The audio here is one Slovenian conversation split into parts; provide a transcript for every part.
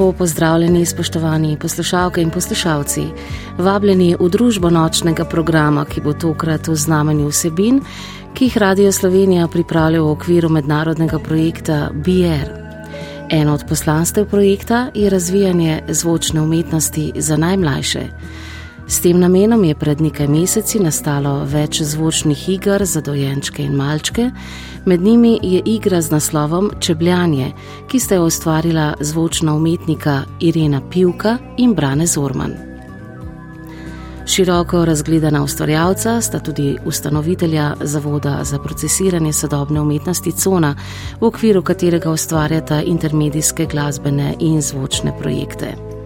Lepo pozdravljeni, spoštovani poslušalke in poslušalci. Vabljeni v družbo nočnega programa, ki bo tokrat v znamenju vsebin, ki jih Radio Slovenija pripravlja v okviru mednarodnega projekta BR. Eno od poslanstev projekta je razvijanje zvočne umetnosti za najmlajše. S tem namenom je pred nekaj meseci nastalo več zvočnih iger za dojenčke in malčke, med njimi je igra z naslovom Čebljanje, ki sta jo ustvarila zvočna umetnika Irena Pivka in Brane Zorman. Široko razgledana ustvarjalca sta tudi ustanovitelja Zavoda za procesiranje sodobne umetnosti Cona, v okviru katerega ustvarjata intermedijske glasbene in zvočne projekte.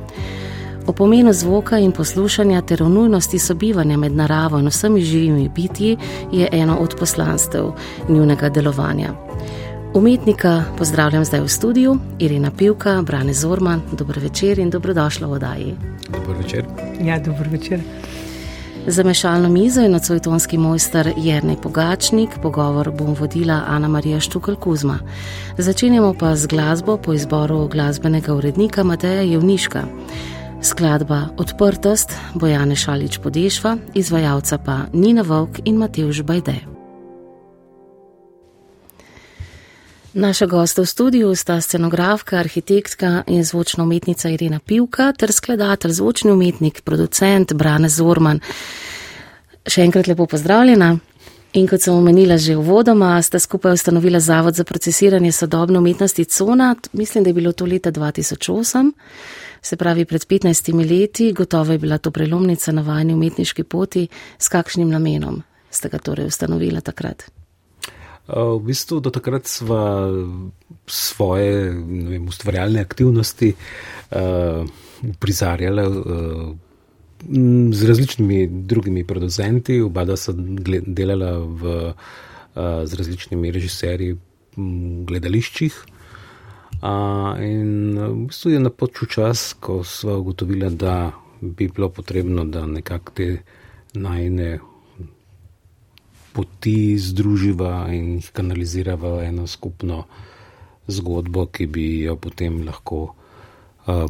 O pomenu zvoka in poslušanja ter o nujnosti sobivanja med naravo in vsemi živimi bitji je eno od poslanstev njunega delovanja. Umetnika pozdravljam zdaj v studiu, Irina Pivka, Brane Zorman, dobro večer in dobrodošla v oddaji. Dobro večer. Ja, dobro večer. Za mešalno mizo je nocojtonski mojster Jrnej Pogačnik, pogovor bom vodila Ana Marija Štukal Kuzma. Začenjamo pa z glasbo po izboru glasbenega urednika Mateja Jevniška. Skladba Odprtost Bojane Šalič Podešva, izvajalca pa Nina Vovk in Matevž Bajde. Naša gosta v studiu sta scenografka, arhitektka in zvočna umetnica Irina Pivka ter skladatelj, zvočni umetnik, producent Brane Zorman. Še enkrat lepo pozdravljena. In kot sem omenila že v vodoma, sta skupaj ustanovila Zavod za procesiranje sodobne umetnosti Cona, mislim, da je bilo to leta 2008 se pravi pred 15 leti, gotovo je bila to prelomnica na vajni umetniški poti, s kakšnim namenom ste ga torej ustanovili takrat? V bistvu do takrat sva svoje vem, ustvarjalne aktivnosti uh, prizarjala uh, z različnimi drugimi producenti, oba da so delala v, z različnimi režiserji v gledališčih. In v bistvu je napočil čas, ko smo ugotovili, da bi bilo potrebno, da nekako te najne poti združiva in jih kanalizirava v eno skupno zgodbo, ki bi jo potem lahko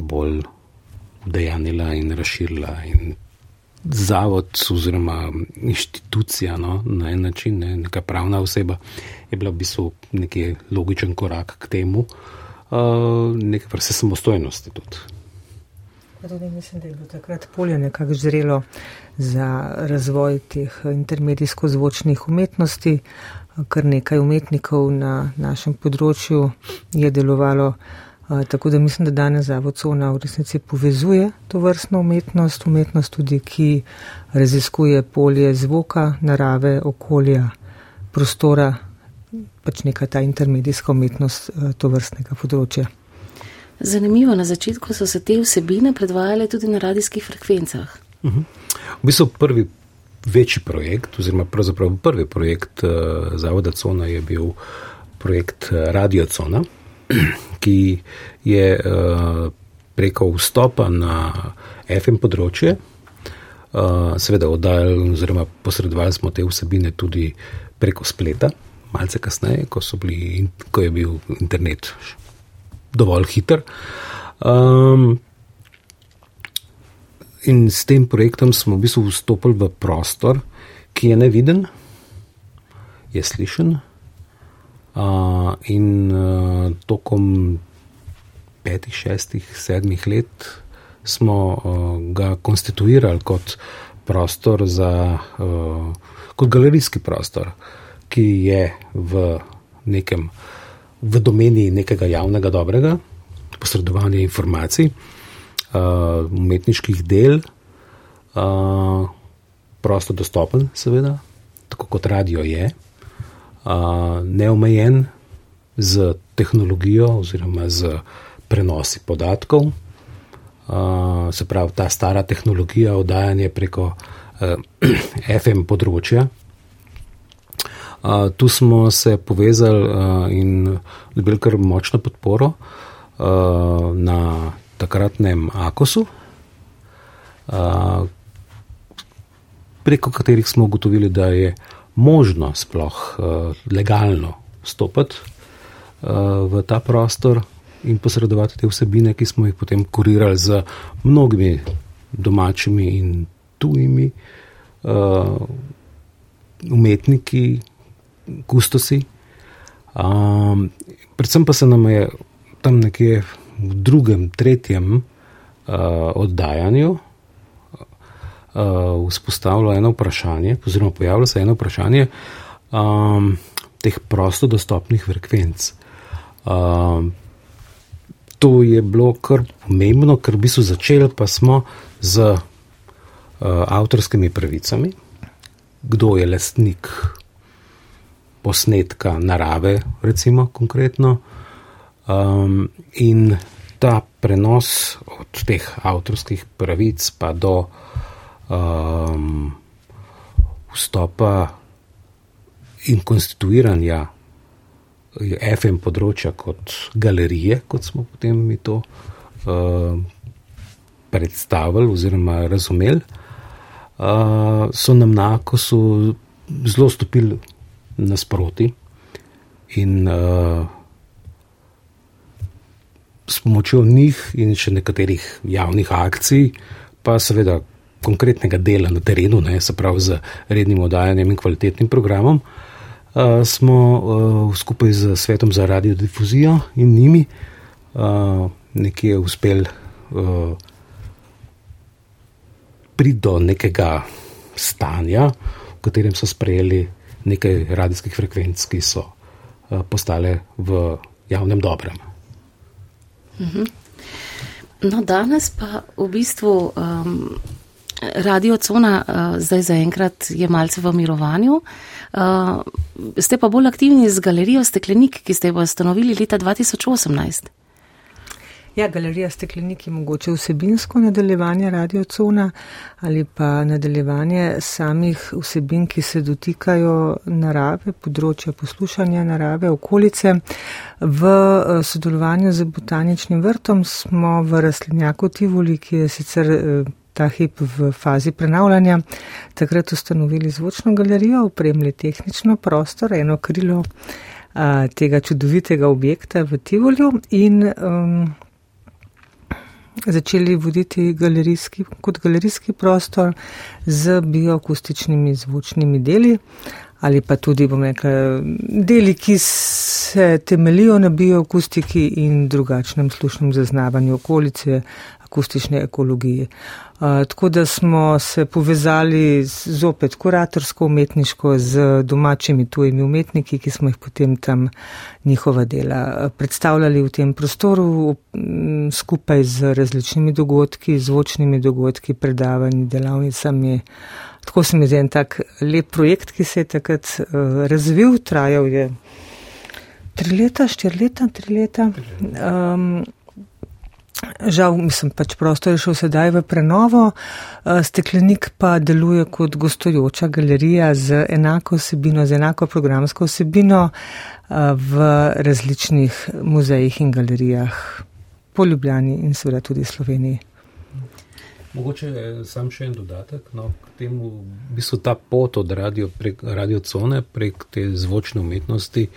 bolj udejanila in razširila. In zavod oziroma inštitucija no, na en način, ne, neka pravna oseba, je bila v bistvu neki logičen korak k temu. Uh, neke vrste samostojnosti tudi. Tudi mislim, da je bilo takrat polje nekako zrelo za razvoj teh intermedijsko-zvočnih umetnosti. Kar nekaj umetnikov na našem področju je delovalo, tako da mislim, da danes Zavod Cona v resnici povezuje to vrstno umetnost, umetnost tudi, ki raziskuje polje zvoka, narave, okolja, prostora, pač neka ta intermedijska umetnost eh, to vrstnega področja. Zanimivo, na začetku so se te vsebine predvajale tudi na radijskih frekvencah. Uh mhm. -huh. V bistvu prvi večji projekt, oziroma pravzaprav prvi projekt uh, Zavoda Cona je bil projekt eh, Radio Cona, ki je uh, preko vstopa na FM področje, uh, seveda oddajali oziroma posredovali smo te vsebine tudi preko spleta malce kasneje, ko, bili, ko je bil internet dovolj hiter. Um, in s tem projektom smo v bistvu vstopili v prostor, ki je neviden, je slišen. Uh, in uh, tokom petih, šestih, sedmih let smo ga konstituirali kot prostor za, kot galerijski prostor, ki je v nekem, v domeni nekega javnega dobrega, posredovanja informacij, umetniških del, prosto dostopen, seveda, tako kot radio je, neomejen z tehnologijo oziroma z prenosi podatkov. Se pravi, ta stara tehnologija oddajanja preko FM področja. Tu smo se povezali in dobili kar močno podporo na takratnem Akosu, preko katerih smo ugotovili, da je možno sploh uh, legalno stopiti uh, v ta prostor in posredovati te vsebine, ki smo jih potem kurirali z mnogimi domačimi in tujimi uh, umetniki, kustosi. Um, predvsem pa se nam je tam nekje v drugem, tretjem uh, oddajanju uh, vzpostavilo eno vprašanje, oziroma pojavilo se eno vprašanje um, teh prosto dostopnih frekvenc. Um, to je bilo kar pomembno, ker bi se začeli pa smo z uh, avtorskimi pravicami, kdo je lastnik posnetka narave, recimo konkretno. Um, in ta prenos od teh avtorskih pravic pa do um, vstopa in konstituiranja FM področja kot galerije, kot smo potem mi to uh, predstavili oziroma razumeli, uh, so nam na Akosu zelo stopili nasproti. In uh, s pomočjo njih in še nekaterih javnih akcij, pa seveda konkretnega dela na terenu, ne, se pravi z rednim oddajanjem in kvalitetnim programom, uh, smo uh, skupaj z Svetom za radiodifuzijo in njimi uh, nekje uspeli uh, priti do nekega stanja, v katerem so sprejeli nekaj radijskih frekvenc, ki so uh, postale v javnem dobrem. Mhm. No, danes pa v bistvu um, Radio Cona uh, zdaj zaenkrat je malce v mirovanju. Uh, ste pa bolj aktivni z galerijo Steklenik, ki ste jo ustanovili leta 2018. Ja, galerija Steklenik je mogoče vsebinsko nadaljevanje Radio Cona ali pa nadaljevanje samih vsebin, ki se dotikajo narave, področja poslušanja narave, okolice. V uh, sodelovanju z botaničnim vrtom smo v rastlinjaku Tivoli, ki je sicer. Uh, ta hip v fazi prenavljanja, takrat ustanovili zvočno galerijo, opremili tehnično prostor, eno krilo a, tega čudovitega objekta v Tivolju in um, začeli voditi galerijski, kot galerijski prostor z bioakustičnimi zvočnimi deli ali pa tudi, bom rekel, deli, ki se temelijo na bioakustiki in drugačnem slušnem zaznavanju okolice, akustične ekologije. Tako da smo se povezali zopet kuratorsko umetniško z domačimi tujimi umetniki, ki smo jih potem tam njihova dela predstavljali v tem prostoru skupaj z različnimi dogodki, zvočnimi dogodki, predavanji, delavnicami. Tako se mi zdi en tak lep projekt, ki se je takrat razvil, trajal je tri leta, štiri leta, tri leta. Um, Žal, mislim, pač prostor je šel sedaj v prenovo, eh, steklenik pa deluje kot gostujoča galerija z enako vsebino, z enako programsko vsebino eh, v različnih muzejih in galerijah po Ljubljani in seveda tudi Sloveniji. Mogoče sam še en dodatek, no, k temu, v bistvu ta pot od radio, prek radio cone prek te zvočne umetnosti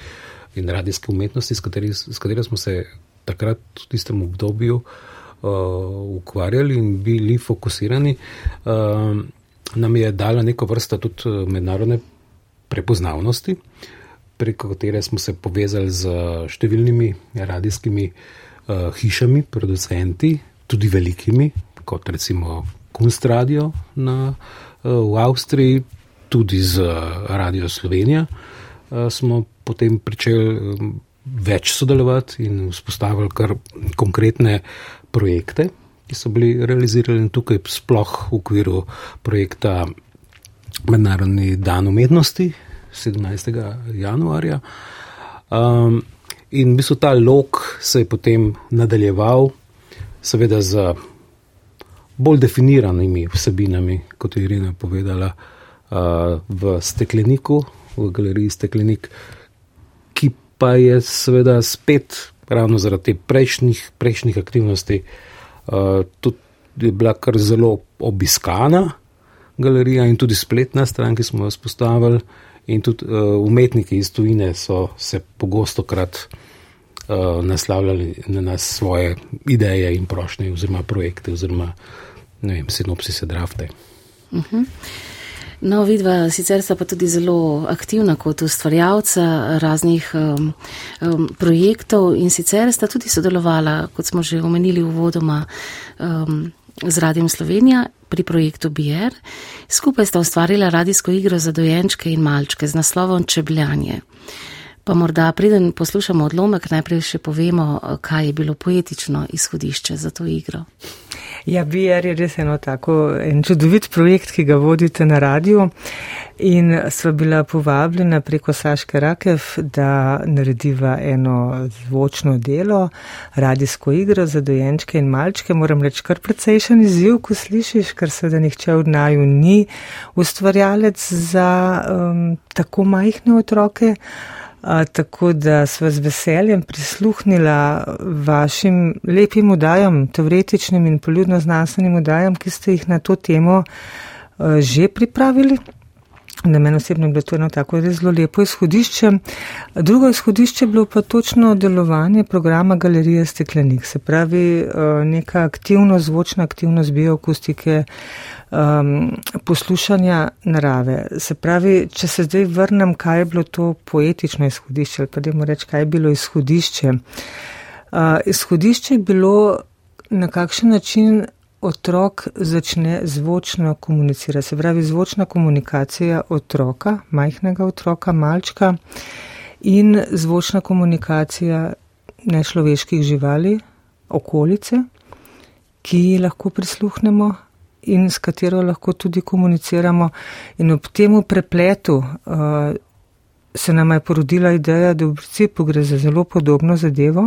in radijske umetnosti, s katero smo se takrat v tistem obdobju uh, ukvarjali in bili fokusirani, uh, nam je dala neko vrsta tudi uh, mednarodne prepoznavnosti, preko katere smo se povezali z številnimi radijskimi uh, hišami, producenti, tudi velikimi, kot recimo Kunstradio na, v Avstriji, tudi z Radio Slovenija, smo potem pričeli več sodelovati in vzpostavili kar konkretne projekte, ki so bili realizirani tukaj, sploh v okviru projekta Mednarodni dan umetnosti 17. januarja. Um, in v bistvu ta lok se je potem nadaljeval, seveda z bolj definiranimi vsebinami, kot je Irina povedala, uh, v stekleniku, v galeriji Steklenik, ki pa je seveda spet ravno zaradi prejšnjih, prejšnjih aktivnosti uh, tudi bila kar zelo obiskana galerija in tudi spletna stran, ki smo jo spostavili, in tudi uh, umetniki iz tujine so se pogosto krat uh, naslavljali na nas svoje ideje in prošnje oziroma projekte oziroma ne vem, sinopsise drafte. Uh mhm. -huh. No, vidva sicer sta pa tudi zelo aktivna kot ustvarjalca raznih um, um, projektov in sicer sta tudi sodelovala, kot smo že omenili v vodoma, um, z Radijem Slovenija pri projektu BR. Skupaj sta ustvarila radijsko igro za dojenčke in malčke z naslovom Čebljanje. Pa morda preden poslušamo odlomek, najprej še povemo, kaj je bilo poetično izhodišče za to igro. Ja, BR je res eno tako en čudovit projekt, ki ga vodite na radiju. In sva bila povabljena preko Saške Rakev, da narediva eno zvočno delo, radijsko igro za dojenčke in malčke. Moram reči, kar precejšen izziv, ko slišiš, ker se da nihče od naju ni ustvarjalec za um, tako majhne otroke tako da sva z veseljem prisluhnila vašim lepim udajam, teoretičnim in poljudno znanstvenim udajam, ki ste jih na to temo že pripravili. Na meni osebno je bilo to eno tako zelo lepo izhodišče. Drugo izhodišče je bilo pa točno delovanje programa Galerije Steklenik, se pravi neka aktivnost, zvočna aktivnost bioakustike, um, poslušanja narave. Se pravi, če se zdaj vrnem, kaj je bilo to poetično izhodišče, ali pa da mu reč, kaj je bilo izhodišče. Uh, izhodišče je bilo na kakšen način otrok začne zvočno komunicirati. Se pravi, zvočna komunikacija otroka, majhnega otroka, malčka in zvočna komunikacija nečloveških živali, okolice, ki lahko prisluhnemo in s katero lahko tudi komuniciramo. In ob temu prepletu uh, se nam je porodila ideja, da v principu gre za zelo podobno zadevo,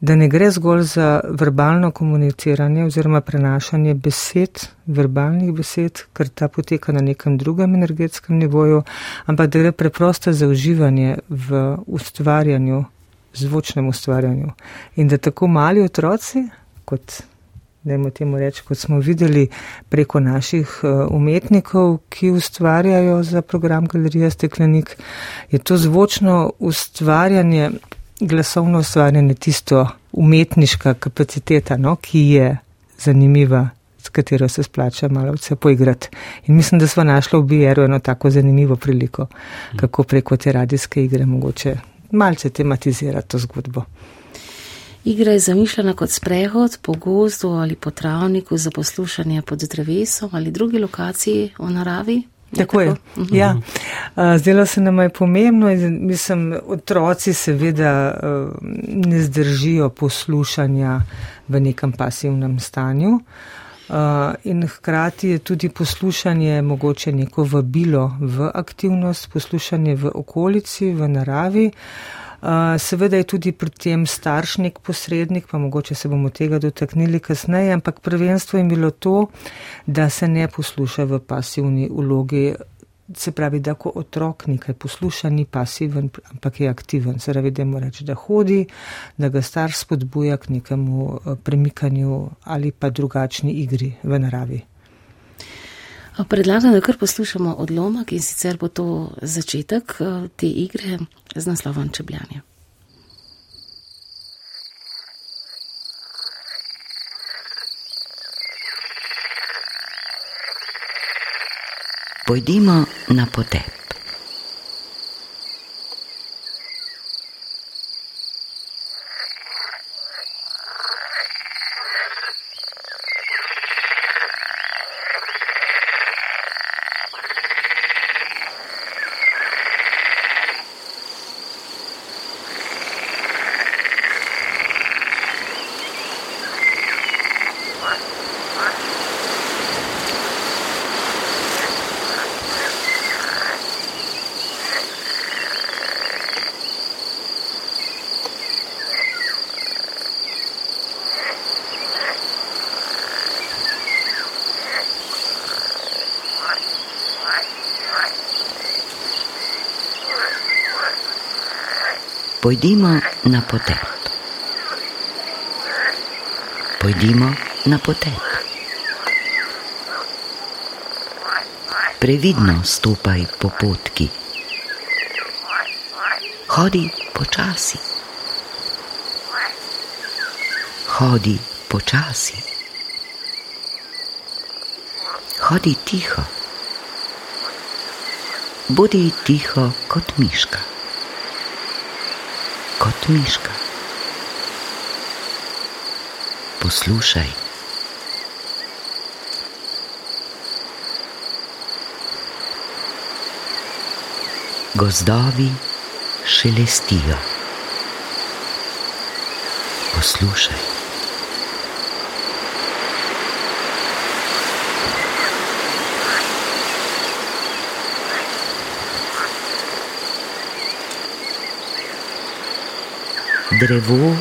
da ne gre zgolj za verbalno komuniciranje oziroma prenašanje besed, verbalnih besed, ker ta poteka na nekem drugem energetskem nivoju, ampak da gre preprosto za uživanje v ustvarjanju, zvočnem ustvarjanju. In da tako mali otroci, kot da jim temu reči, kot smo videli preko naših eh, umetnikov, ki ustvarjajo za program Galerija Steklenik, je to zvočno ustvarjanje, glasovno ustvarjanje tisto umetniška kapaciteta, no, ki je zanimiva, s katero se splača malo vse poigrati. In mislim, da smo našli v BR-u eno tako zanimivo priliko, kako preko te radijske igre mogoče malce tematizirati to zgodbo. Igra je zamišljena kot sprehod po gozdu ali po travniku za poslušanje pod drevesom ali drugi lokaciji v naravi. Je tako je. Tako? Mhm. Ja. Zdelo se nam je pomembno in mislim, otroci seveda ne zdržijo poslušanja v nekem pasivnem stanju. In hkrati je tudi poslušanje mogoče neko vabilo v aktivnost, poslušanje v okolici, v naravi. Seveda je tudi pri tem staršnik posrednik, pa mogoče se bomo tega dotaknili kasneje, ampak prvenstvo je bilo to, da se ne posluša v pasivni ulogi. Se pravi, da ko otrok nekaj posluša, ni pasiven, ampak je aktiven. Se pravi, da mu reče, da hodi, da ga starš spodbuja k nekemu eh, premikanju ali pa drugačni igri v naravi. Predlagam, da kar poslušamo odlomek in sicer bo to začetek eh, te igre z naslovom Čebljanje. Pojdimo na potep. Pojdimo na potep. Pojdimo na potep. Previdno stopaj po potki. Hodi počasi. Hodi počasi. Hodi tiho. Bodi tiho kot miška kot miška. Poslušaj. Gozdovi šelestijo. Poslušaj. Drevo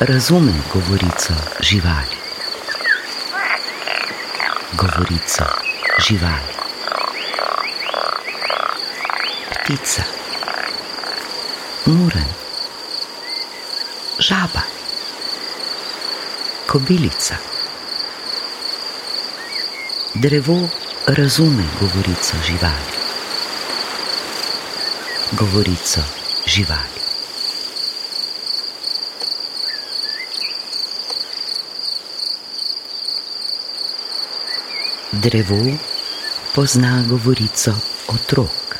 razume govorico živali. Govorico živali. Ptica, muren, žaba, kobilica. Drevo razume govorico živali. Govorico živali. Drevo pozna govorico otrok,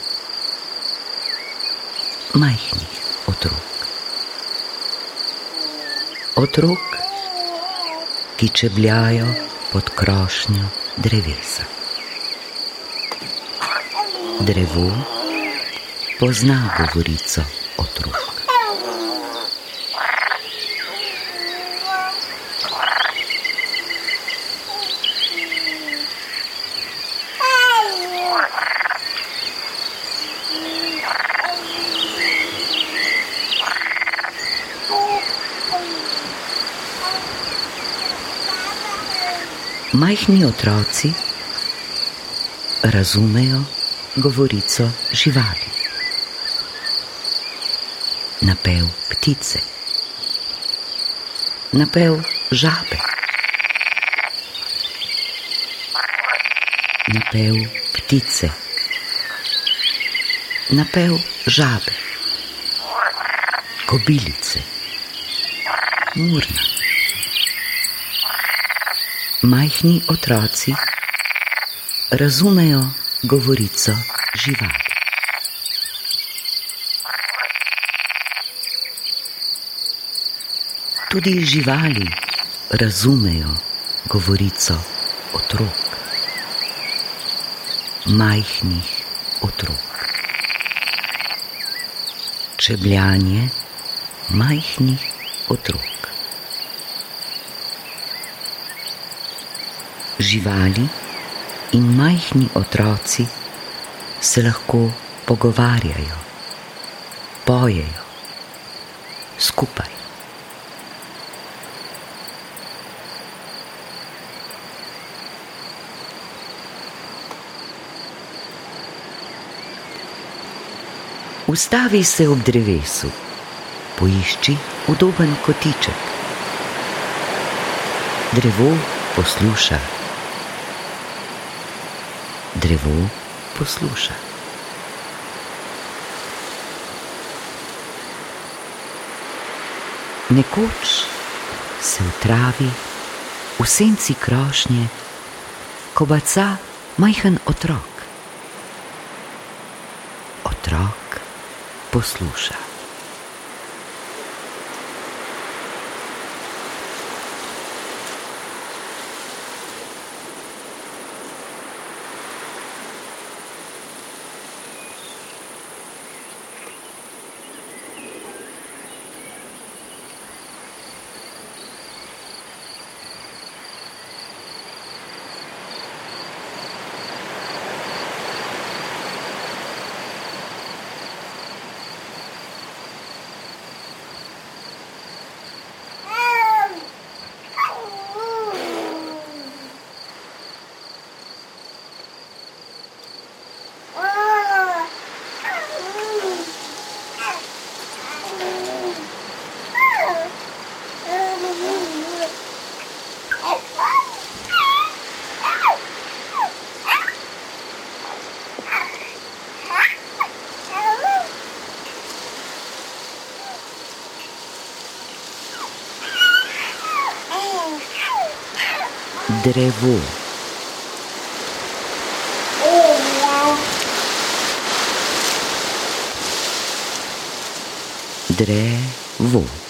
majhnih otrok. Otrok, ki čebljajo pod krošnjo drevesa. Drevo pozna govorico otrok. Majhni otroci? Razumejo govorico živali, napev ptice, napev žabe, napev ptice, napev žabe, kobilice, murna majhni otroci razumejo govorico živali. Tudi živali razumejo govorico otrok, majhnih otrok. Čebljanje majhnih otrok. Živali in majhni otroci se lahko pogovarjajo, pojejo skupaj. Ustavi se ob drevesu, poišči udoben kotiček. Drevo posluša drevo posluša. Nekoč se v travi, v senci krošnje, kobaca majhen otrok. Otrok posluša. Drevo. Drevo.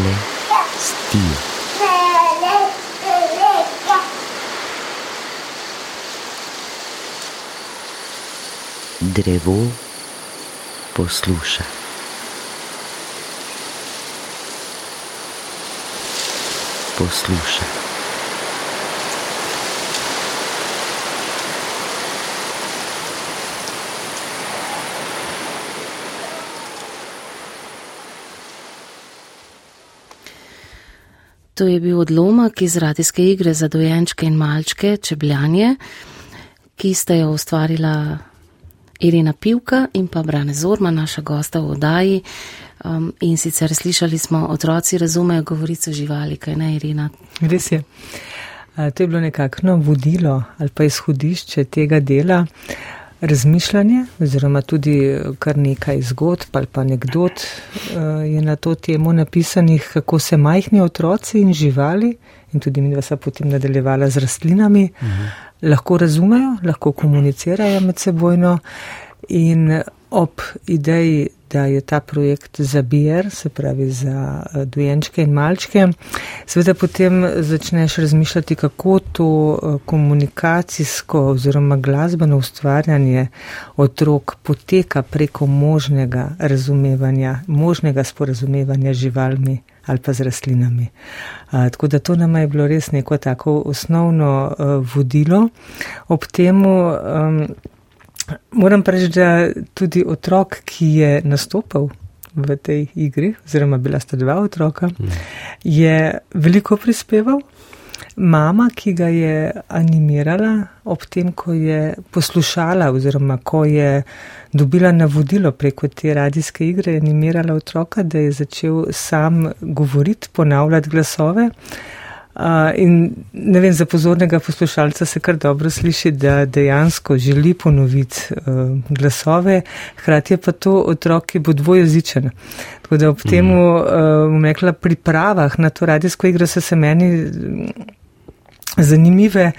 Šelestijo. Drevo posluša. Posluša. To je bil odlomek iz radijske igre za dojenčke in malčke Čebljanje, ki sta jo ustvarila Irina Pivka in pa Brane Zorma, naša gosta v odaji. Um, in sicer slišali smo, otroci razumejo govorico živali, kaj ne Irina. Res je. To je bilo nekakšno vodilo ali pa izhodišče tega dela, razmišljanje oziroma tudi kar nekaj zgodb ali pa anegdot uh, je na to temo napisanih, kako se majhni otroci in živali in tudi mi dva sva potem nadaljevala z rastlinami, mhm. lahko razumejo, lahko komunicirajo med sebojno in ob ideji, da je ta projekt za BR, se pravi za eh, dojenčke in malčke, seveda potem začneš razmišljati, kako to eh, komunikacijsko oziroma glasbeno ustvarjanje otrok poteka preko možnega razumevanja, možnega sporazumevanja živalmi ali pa z rastlinami. A, tako da to nam je bilo res neko tako osnovno uh, vodilo. Ob temu um, moram reči, da tudi otrok, ki je nastopal v tej igri, oziroma bila sta dva otroka, mm. je veliko prispeval. Mama, ki ga je animirala ob tem, ko je poslušala oziroma ko je dobila navodilo preko te radijske igre, animirala otroka, da je začel sam govoriti, ponavljati glasove. Uh, in ne vem, za pozornega poslušalca se kar dobro sliši, da dejansko želi ponoviti uh, glasove, hkrati je pa to otrok, ki bo dvojezičen. Tako da ob mm. temu, uh, bom rekla, pripravah na to radijsko igro so se meni zanimive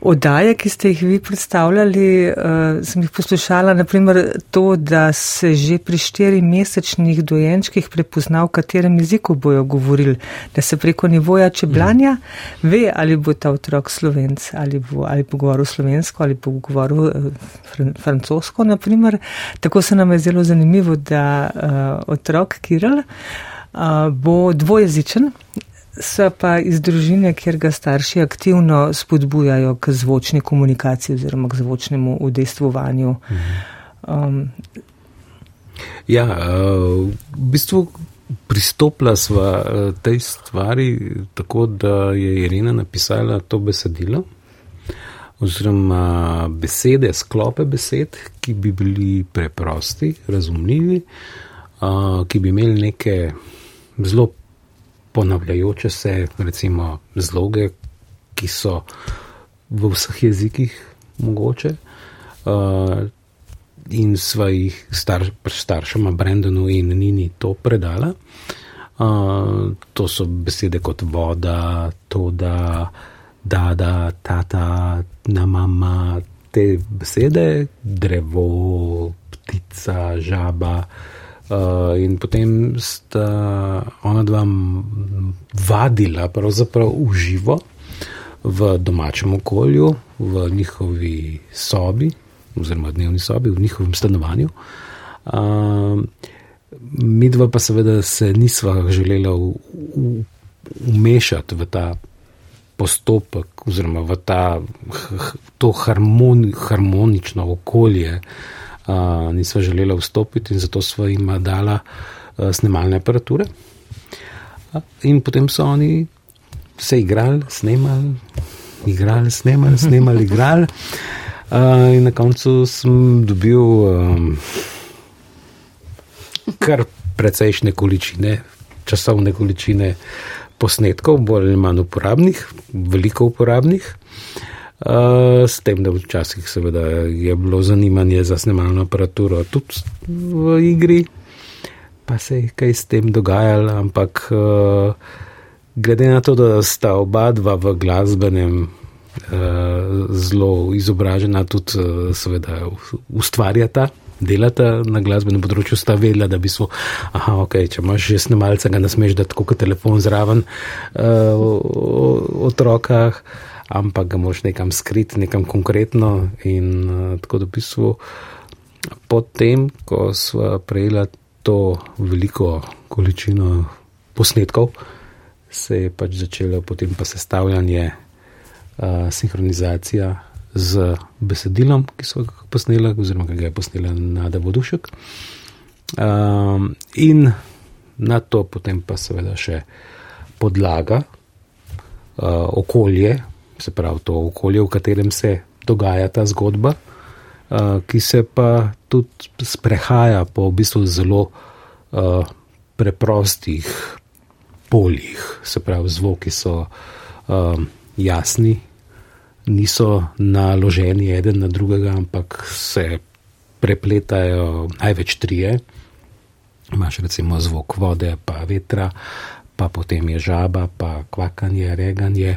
oddaje, ki ste jih vi predstavljali. Uh, sem jih poslušala, naprimer to, da se že pri štiri mesečnih dojenčkih prepozna, v katerem jeziku bojo govorili, da se preko nivoja čeblanja mm. ve, ali bo ta otrok slovenc, ali bo, ali bo govoril slovensko, ali bo govoril uh, fran francosko, naprimer. Tako se nam je zelo zanimivo, da uh, otrok Kiril uh, bo dvojezičen so pa iz družine, kjer ga starši aktivno spodbujajo k zvočni komunikaciji oziroma k zvočnemu udejstvovanju. Um, ja, uh, v bistvu pristopila sva uh, tej stvari tako, da je Irina napisala to besedilo. Oziroma, besede, sklope besed, ki bi bili preprosti, razumljivi, uh, ki bi imeli neke zelo ponavljajoče se, recimo, zloge, ki so v vseh jezikih mogoče. Uh, in sva jih star, staršema Brendonu in Nini to predala. Uh, to so besede kot voda, to da, da, da, tata, na mama, te besede, drevo, ptica, žaba. Uh, in potem sta ona dva vadila, pravzaprav v živo, v domačem okolju, v njihovi sobi, oziroma dnevni sobi, v njihovem stanovanju. Uh, midva pa seveda se nisva želela umešati v ta postopek, oziroma v ta, to harmoni, harmonično okolje, uh, nisva želela vstopiti in zato sva jim dala uh, snemalne aparature. Uh, in potem so oni se igrali, snemali, igrali, snemali, snemali, igrali. Uh, in na koncu sem dobil um, kar precejšnje količine, časovne količine posnetkov, bolj ali manj uporabnih, veliko uporabnih. Uh, s tem, da včasih seveda je bilo zanimanje za snemalno aparaturo tudi v igri, pa se je kaj s tem dogajalo, ampak uh, glede na to, da sta oba dva v glasbenem uh, zelo izobražena, tudi uh, seveda ustvarjata delata na glasbenem področju, sta vedela, da bi so, aha, ok, če imaš že snemalce, ga ne smeš dati kot telefon zraven uh, o otrokah, ampak ga moraš nekam skriti, nekam konkretno. In uh, tako da v bistvu potem, ko smo prejela to veliko količino posnetkov, se je pač začelo potem pa sestavljanje, uh, sinhronizacija z besedilom, ki so ga posneli, oziroma ki ga je posnela Nada Vodušek. Um, in na to potem pa seveda še podlaga, uh, okolje, se pravi to okolje, v katerem se dogaja ta zgodba, uh, ki se pa tudi sprehaja po v bistvu zelo uh, preprostih poljih, se pravi zvoki so uh, jasni, niso naloženi eden na drugega, ampak se prepletajo največ trije. Imáš recimo zvok vode, pa vetra, pa potem je žaba, pa kvakanje, reganje,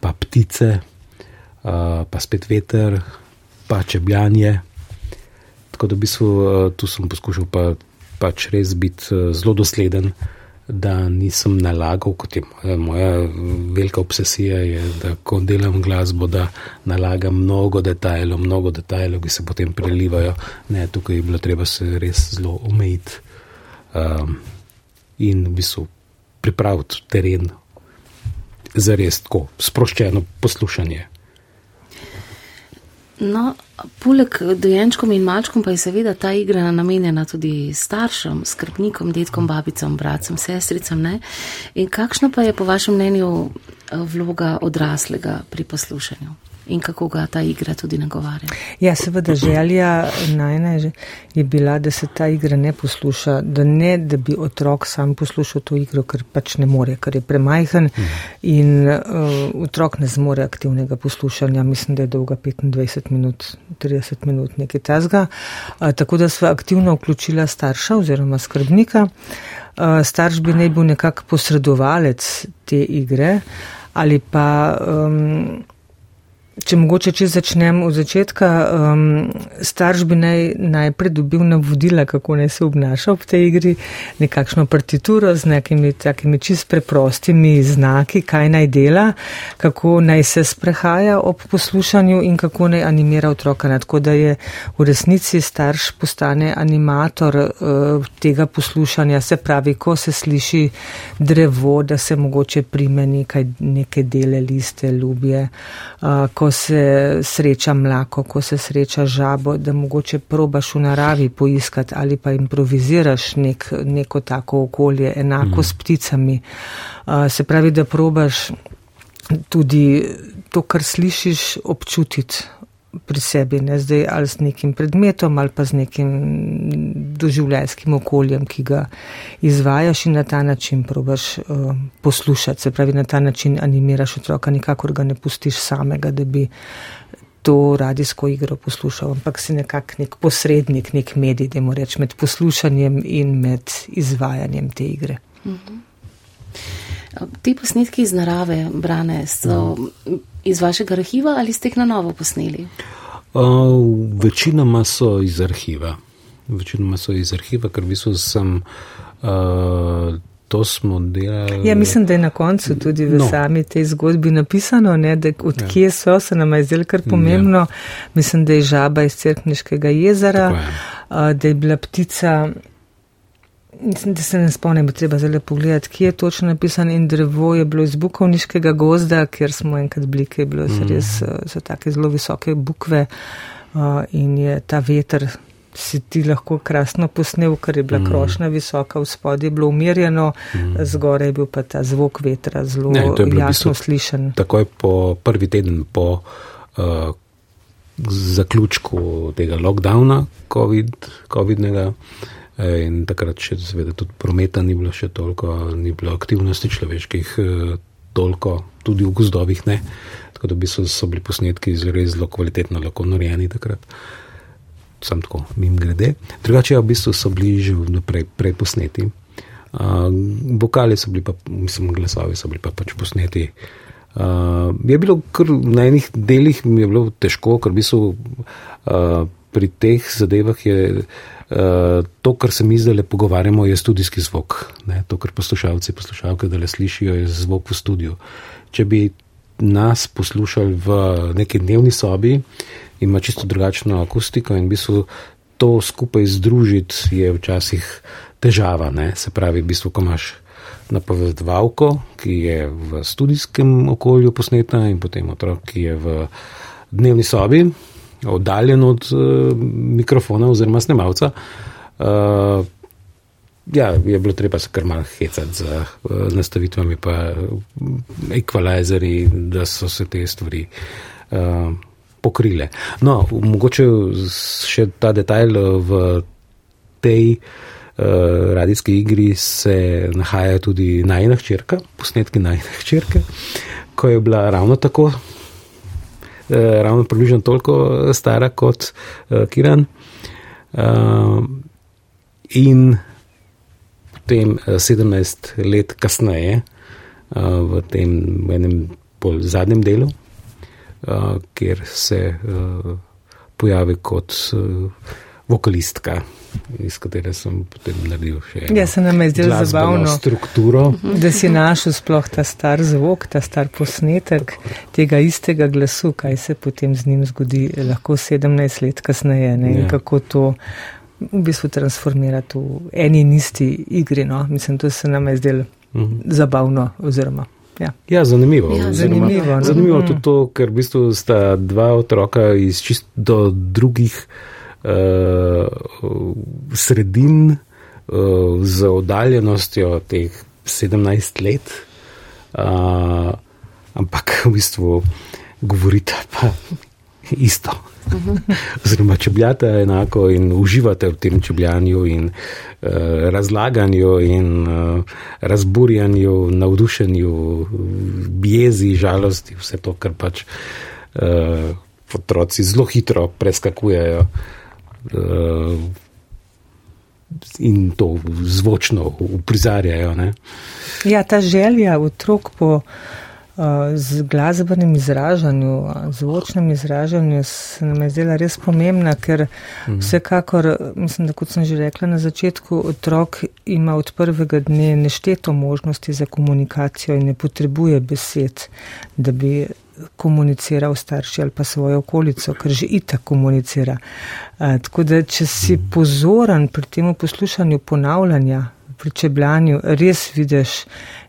pa ptice, pa spet veter, pa čebljanje. Tako da v bistvu tu sem poskušal pa, pač res biti zelo dosleden da nisem nalagal, kot je moja velika obsesija, je, da ko delam glasbo, da nalagam mnogo detajlov, mnogo detajlov, ki se potem prelivajo. Ne, tukaj je bilo treba se res zelo omejiti um, in v bistvu pripraviti teren za res tako sproščeno poslušanje. No, poleg dojenčkom in malčkom pa je seveda ta igra namenjena tudi staršem, skrbnikom, detkom, babicam, bratcem, sestricam. Ne? In kakšna pa je po vašem mnenju vloga odraslega pri poslušanju? In kako ga ta igra tudi nagovarja. Ja, seveda želja najna je, je bila, da se ta igra ne posluša, da ne, da bi otrok sam poslušal to igro, ker pač ne more, ker je premajhen mhm. in uh, otrok ne zmore aktivnega poslušanja. Mislim, da je dolga 25 minut, 30 minut nekaj tazga. Uh, tako da sva aktivno vključila starša oziroma skrbnika. Uh, starš bi naj bil nekak posredovalec te igre ali pa. Um, Če mogoče, če začnem od začetka, um, starš bi naj, najprej dobil navodila, kako naj se obnaša ob tej igri, nekakšno partituro z nekimi takimi čist preprostimi znaki, kaj naj dela, kako naj se sprehaja ob poslušanju in kako naj animira otroka. Tako da je v resnici starš postane animator uh, tega poslušanja, se pravi, ko se sliši drevo, da se mogoče prime nekaj, neke dele, liste, ljubje. Uh, ko se sreča mlako, ko se sreča žabo, da mogoče probaš v naravi poiskati ali pa improviziraš nek, neko tako okolje, enako mm. s pticami. Uh, se pravi, da probaš tudi to, kar slišiš, občutiti pri sebi, ne zdaj ali z nekim predmetom ali pa z nekim doživljajskim okoljem, ki ga izvajaš in na ta način probaš uh, poslušati, se pravi, na ta način animiraš otroka, nikakor ga ne pustiš samega, da bi to radijsko igro poslušal, ampak si nekak nek posrednik, nek medij, da moram reči, med poslušanjem in med izvajanjem te igre. Mhm. Ti posnetki iz narave, brane, so no. iz vašega arhiva ali ste jih na novo posneli? Uh, večinoma so iz arhiva. Večinoma so iz arhiva, ker v bistvu sem uh, to smo delali. Ja, mislim, da je na koncu tudi v no. sami tej zgodbi napisano, ne, da odkje ja. so, se nam je zdelo kar pomembno. Ja. Mislim, da je žaba iz Cerkniškega jezera, je. da je bila ptica. Mislim, da se ne spomnim, treba zelo pogledati, kje je točno napisano in drevo je bilo iz bukovniškega gozda, ker smo enkrat bili, ki je bilo mm. res, so take zelo visoke bukve uh, in je ta veter si ti lahko krasno posnel, ker je bila mm. krošnja visoka, v spodje je bilo umirjeno, mm. zgoraj je bil pa ta zvok vetra zelo ne, jasno slišen. Takoj po prvi teden po uh, zaključku tega lockdowna COVID, COVID-nega eh, in takrat še seveda tudi prometa ni bilo še toliko, ni bilo aktivnosti človeških uh, toliko, tudi v gozdovih ne. Tako da bi so, so bili posnetki zelo, zelo kvalitetno lahko narejeni takrat. Sem tako mim grede. Drugače, v bistvu so bili že vnaprej preposneti. Uh, vokali so bili pa, mislim, glasovi so bili pa pač posneti. Uh, je bilo kar na enih delih mi je bilo težko, ker v bistvu uh, pri teh zadevah je uh, to, kar se mi zdaj pogovarjamo, je studijski zvok. Ne? To, kar poslušalci, poslušalke, da le slišijo, je zvok v studiu. Če bi nas poslušali v neki dnevni sobi, ima čisto drugačno akustiko in v bistvu to skupaj združiti je včasih težava. Ne? Se pravi, v bistvu, ko imaš napovedovalko, ki je v studijskem okolju posneta in potem otrok, ki je v dnevni sobi, oddaljen od uh, mikrofona oziroma snemalca. Uh, ja, je bilo treba se kar malo hecati z uh, nastavitvami, pa ekvalizeri, da so se te stvari uh, pokrile. No, mogoče še ta detajl v tej uh, radijski igri se nahaja tudi najna hčerka, posnetki najna hčerke, ko je bila ravno tako, ravno približno toliko stara kot uh, Kiran. Uh, in potem 17 eh, let kasneje, eh, v tem enem bolj zadnjem delu, eh, kjer se pojavi kot vokalistka. Iz katere sem potem naredil še eno. Ja, se nam je zdelo zabavno, strukturo. da si našel sploh ta star zvok, ta star posnetek tega istega glasu, kaj se potem z njim zgodi, lahko 17 let kasneje. Ne, ja. Kako to v bistvu transformirati v eni in isti igri. No? Mislim, to se nam je zdelo uh mhm. -huh. zabavno. Oziroma, ja. Ja, zanimivo. Ja, zanimivo, no? zanimivo tudi to, ker v bistvu sta dva otroka iz čisto drugih sredin uh, z oddaljenostjo teh 17 let, uh, ampak v bistvu govorita pa isto. Oziroma, čebljate enako in uživate v tem čebljanju in uh, razlaganju in uh, razburjanju, navdušenju, jezi, žalosti, vse to, kar pač uh, otroci zelo hitro preskakujejo. Uh, In to zvočno uprizarjajo. Ja, ta želja otrok po z glasbenim izražanjem, zvočnim izražanjem se nam je zdela res pomembna, ker mhm. vsekakor, mislim, da kot sem že rekla na začetku, otrok ima od prvega dne nešteto možnosti za komunikacijo in ne potrebuje besed, da bi komuniciral starši ali pa svojo okolico, ker že itak komunicira. Tako da, če si pozoren pri tem poslušanju ponavljanja, pri čebljanju, res vidiš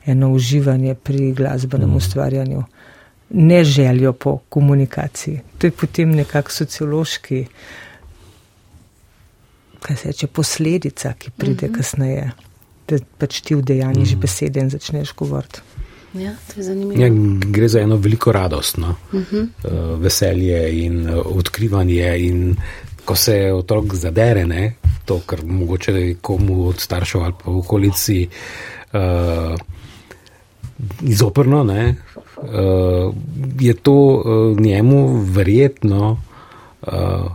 eno uživanje pri glasbenem mm. ustvarjanju, ne željo po komunikaciji. To je potem nekak sociološki, kaj se reče, posledica, ki pride mm -hmm. kasneje, da pač ti vdejaniš mm. besede in začneš govoriti. Ja, ja, gre za eno veliko radost, no? uh -huh. uh, veselje in uh, odkrivanje. In ko se otrok zadere, ne? to, kar mogoče komu od staršev ali pa v okolici uh, izoprno, ne, uh, je to uh, njemu verjetno uh,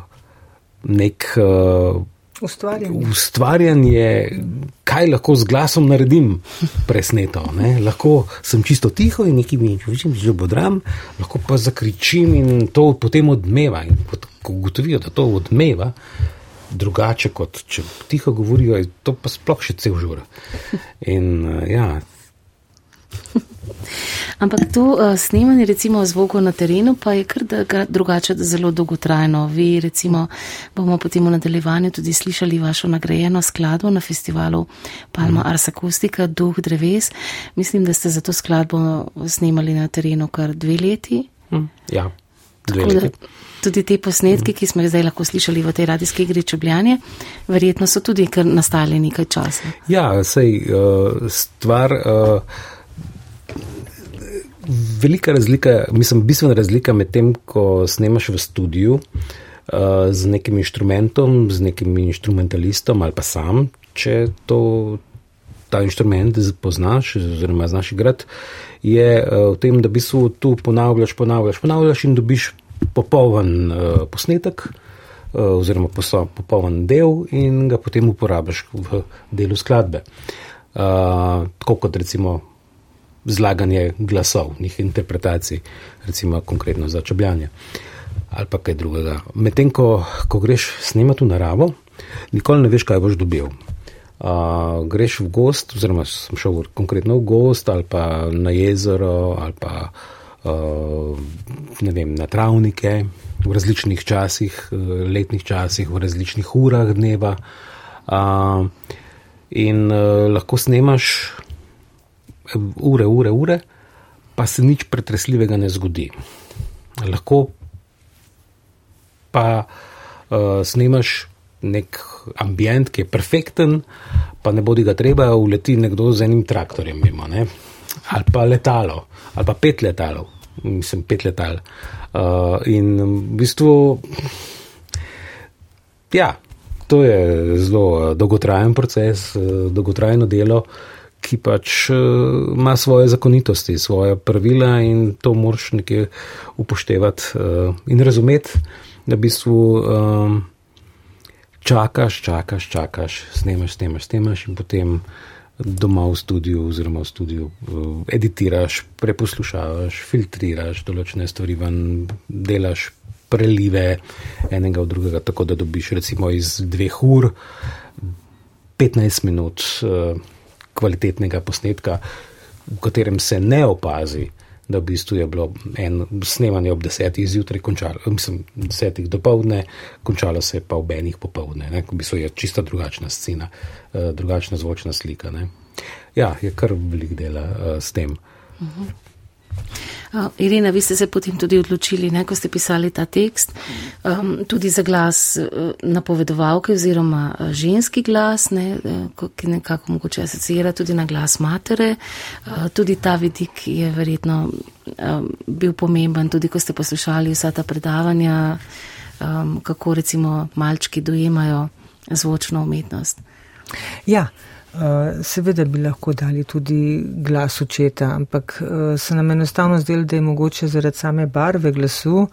nek uh, ustvarjanje. ustvarjanje, kaj lahko z glasom naredim, presneto. Ne. Lahko sem čisto tiho in nekaj mi čutim, že bodram, lahko pa zakričim in to potem odmeva. In ko ugotovijo, da to odmeva, drugače, kot če tiho govorijo, je to pa sploh še cel žur. In uh, ja. Ampak to uh, snemanje, recimo zvoka na terenu, pa je kar drugače, da zelo dolgotrajno. Vi, recimo, bomo potem v nadaljevanju tudi slišali vašo nagrajeno skladbo na festivalu Palma mm. Ars Acustica, Duh dreves. Mislim, da ste za to skladbo snemali na terenu kar dve leti. Mm. Ja, dve leti. Tudi te posnetke, ki smo jih zdaj lahko slišali v tej radijski igri Čebljanje, verjetno so tudi kar nastali nekaj časa. Ja, sej uh, stvar. Velika razlika, mislim, bistvena razlika med tem, ko snemaš v studiu uh, z nekim inštrumentom, z nekim instrumentalistom ali pa sam, če to, ta inštrument poznaš, oziroma znaš igrati, je uh, v tem, da v bistvu tu ponavljaš, ponavljaš, ponavljaš in dobiš popoln uh, posnetek, uh, oziroma popoln del, in ga potem uporabiš v delu skladbe. Uh, tako kot recimo zlaganje glasov, njih interpretacij, recimo konkretno za čebljanje ali pa kaj drugega. Medtem ko, ko greš snemati v naravo, nikoli ne veš, kaj boš dobil. Uh, greš v gost, oziroma sem šel konkretno v gost ali pa na jezero ali pa uh, uh, vem, na travnike v različnih časih, uh, letnih časih, v različnih urah dneva. Uh, in uh, lahko snemaš ure, ure, ure, pa se nič pretresljivega ne zgodi. Lahko pa uh, snemaš nek ambient, ki je perfekten, pa ne bodi ga treba, uleti nekdo z enim traktorjem mimo. Ne? ali pa letalo, ali pa pet letalov, mislim, pet letal. Uh, in v bistvu, ja, to je zelo uh, dolgotrajen proces, uh, dolgotrajno delo, ki pač uh, ima svoje zakonitosti, svoje pravila in to moraš nekje upoštevati uh, in razumeti, da v bistvu. Um, Čakaš, čakaš, čakaš, snemaš, snemaš, snemaš in potem doma v studiu, oziroma v studiu, eh, editiraš, preposlušavaš, filtriraš določene stvari, ven, delaš prelive enega v drugega, tako da dobiš recimo iz dveh ur 15 minut eh, kvalitetnega posnetka, v katerem se ne opazi. Da v bistvu je bilo eno snemanje ob desetih zjutraj, končalo, mislim, desetih do povdne, končalo se pa ob enih popovdne. V bistvu je čista drugačna scena, uh, drugačna zvočna slika. Ne. Ja, je kar velik dela uh, s tem. Uh -huh. Uh, Irina, vi ste se potem tudi odločili, ne, ko ste pisali ta tekst, um, tudi za glas uh, napovedovalke oziroma uh, ženski glas, ne, uh, ki nekako mogoče asocira tudi na glas matere. Uh, tudi ta vidik je verjetno um, bil pomemben, tudi ko ste poslušali vsa ta predavanja, um, kako recimo malčki dojemajo zvočno umetnost. Ja. Eh, seveda bi lahko dali tudi glas očeta, ampak eh, se nam enostavno zdelo, da je mogoče zaradi same barve glasu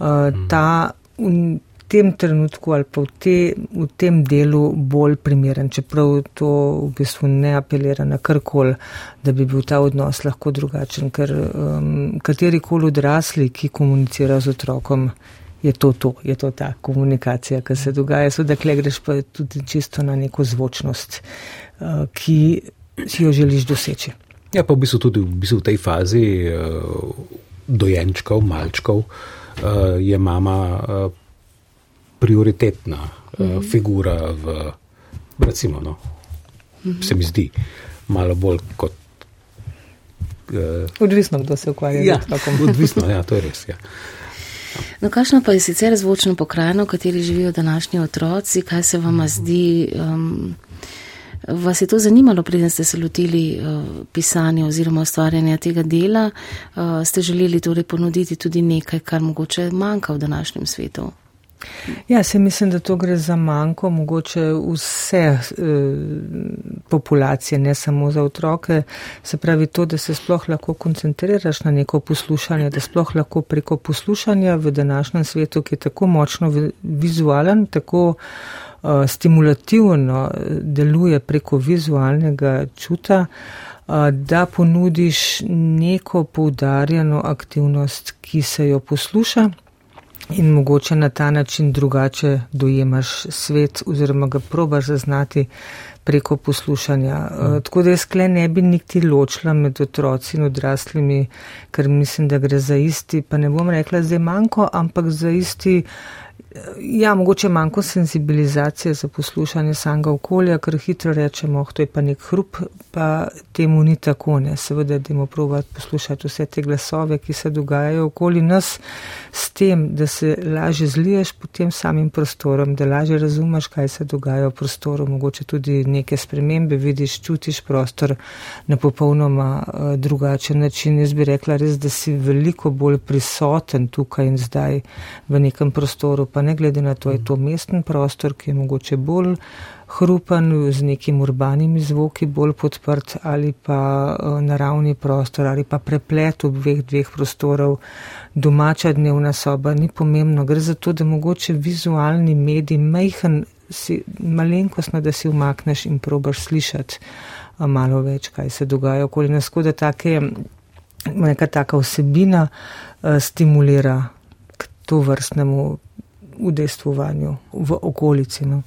eh, ta v tem trenutku ali pa v, te, v tem delu bolj primeren, čeprav to v bistvu ne apelira na karkoli, da bi bil ta odnos lahko drugačen, ker um, katerikoli odrasli, ki komunicira z otrokom, je to to, je to ta komunikacija, ki se dogaja. Seveda, kle greš pa tudi čisto na neko zvočnost. Eh, ki si jo želiš doseči. Ja, pa v bistvu tudi v, bistvu v tej fazi uh, dojenčkov, malčkov, uh, je mama prioritetna -hmm. figura v, recimo, no, -hmm. se mi zdi, malo bolj kot. Odvisno, kdo se ukvarja ja, z otrokom. odvisno, ja, to je res. Ja. No, kakšno pa je sicer zvočno pokrajino, v kateri živijo današnji otroci, kaj se vam zdi? Um, Vas je to zanimalo, preden ste se lotili uh, pisanja oziroma ustvarjanja tega dela? Uh, ste želeli torej ponuditi tudi nekaj, kar mogoče manjka v današnjem svetu? Ja, se mislim, da to gre za manjko, mogoče vse e, populacije, ne samo za otroke. Se pravi to, da se sploh lahko koncentriraš na neko poslušanje, da sploh lahko preko poslušanja v današnjem svetu, ki je tako močno vizualen, tako Eh, stimulativno deluje preko vizualnega čuta, eh, da ponudiš neko poudarjeno aktivnost, ki se jo posluša in mogoče na ta način drugače dojemaš svet oziroma ga probaš zaznati preko poslušanja. Mm. Tako da jaz kle ne bi nikti ločila med otroci in odraslimi, ker mislim, da gre za isti, pa ne bom rekla zdaj manjko, ampak za isti. Ja, mogoče manjko senzibilizacije za poslušanje samega okolja, ker hitro rečemo, oh, to je pa nek hrup, pa temu ni tako, ne. Seveda, da imamo provat poslušati vse te glasove, ki se dogajajo okoli nas, s tem, da se lažje zliješ pod tem samim prostorom, da lažje razumeš, kaj se dogaja v prostoru, mogoče tudi neke spremembe vidiš, čutiš prostor na popolnoma uh, drugačen način. Jaz bi rekla res, da si veliko bolj prisoten tukaj in zdaj v nekem prostoru, pa ne glede na to, je to mesten prostor, ki je mogoče bolj hrupen z nekim urbanimi zvoki, bolj podprt ali pa uh, naravni prostor ali pa preplet v dveh, prostorov, domača dnevna soba, ni pomembno. Gre za to, da mogoče vizualni medij majhen, si, malenkostno, da si umakneš in probaš slišati uh, malo več, kaj se dogaja okoli nas, da take, neka taka vsebina uh, stimulira k to vrstnemu udejstvovanju v okolici. No.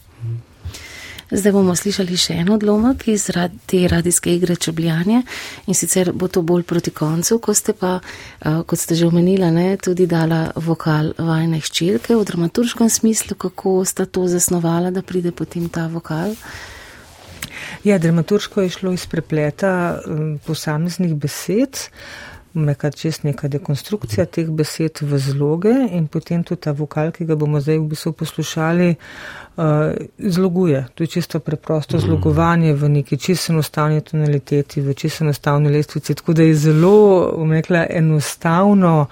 Zdaj bomo slišali še en odlomek iz te radijske igre Čebljanje in sicer bo to bolj proti koncu, ko ste pa, eh, kot ste že omenila, ne, tudi dala vokal vajne hčerke v dramaturškem smislu, kako sta to zasnovala, da pride potem ta vokal. Ja, dramaturško je šlo iz prepleta eh, posameznih besed nekaj čez neka dekonstrukcija teh besed v zloge in potem tudi ta vokal, ki ga bomo zdaj v bistvu poslušali, uh, zloguje. To je čisto preprosto zlogovanje v neki čisto enostavni tonaliteti, v čisto enostavni lestvici, tako da je zelo, bom rekla, enostavno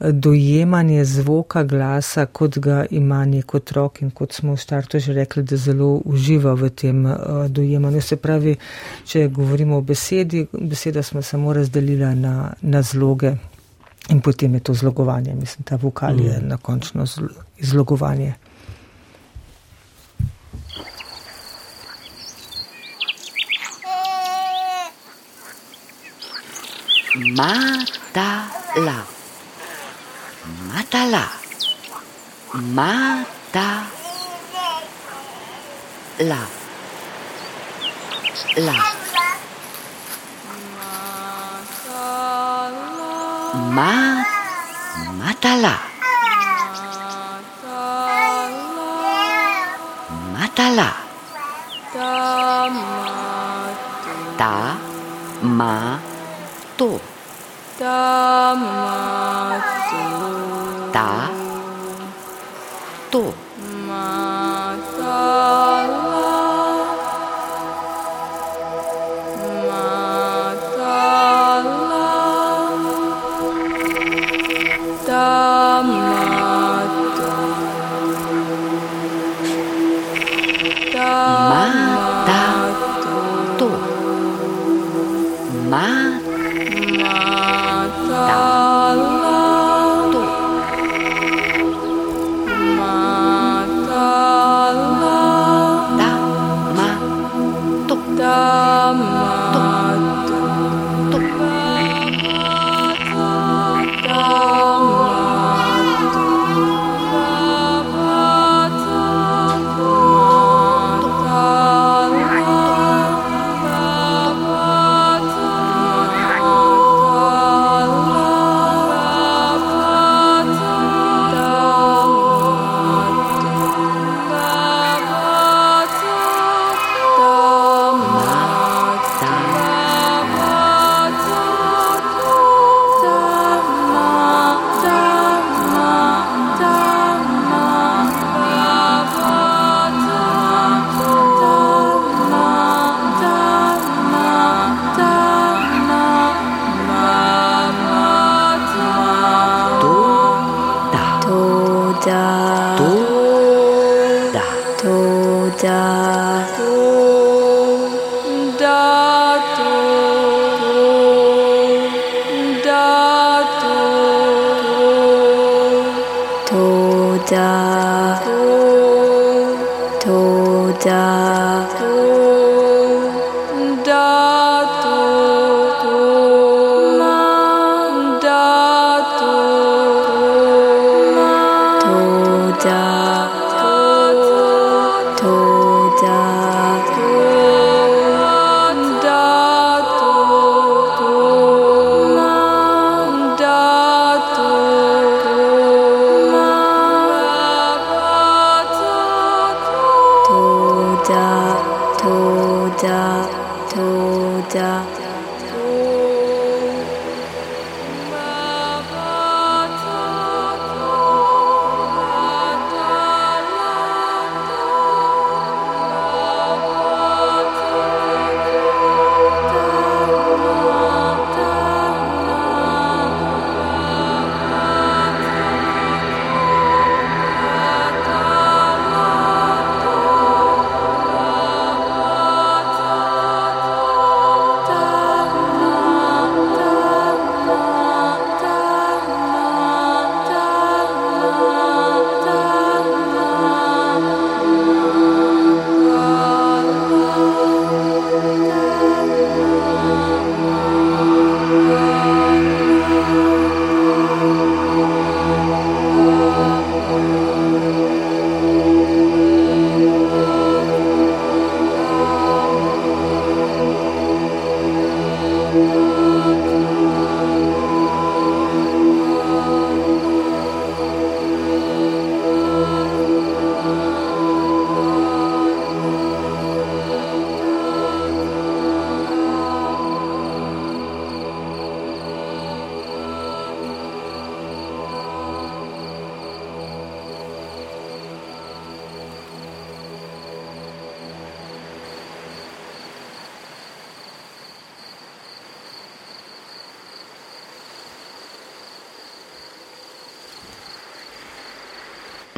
dojemanje zvoka glasa, kot ga ima nek otrok in kot smo v startu že rekli, da zelo uživa v tem uh, dojemanju. Se pravi, če govorimo o besedi, beseda smo samo razdelila na, na zloge in potem je to zlogovanje. Mislim, ta vokal je mm. na končno Mata la, mata la, la, la, mata la, mata la, mata la, ta ma to. Ta. To. Dhamma.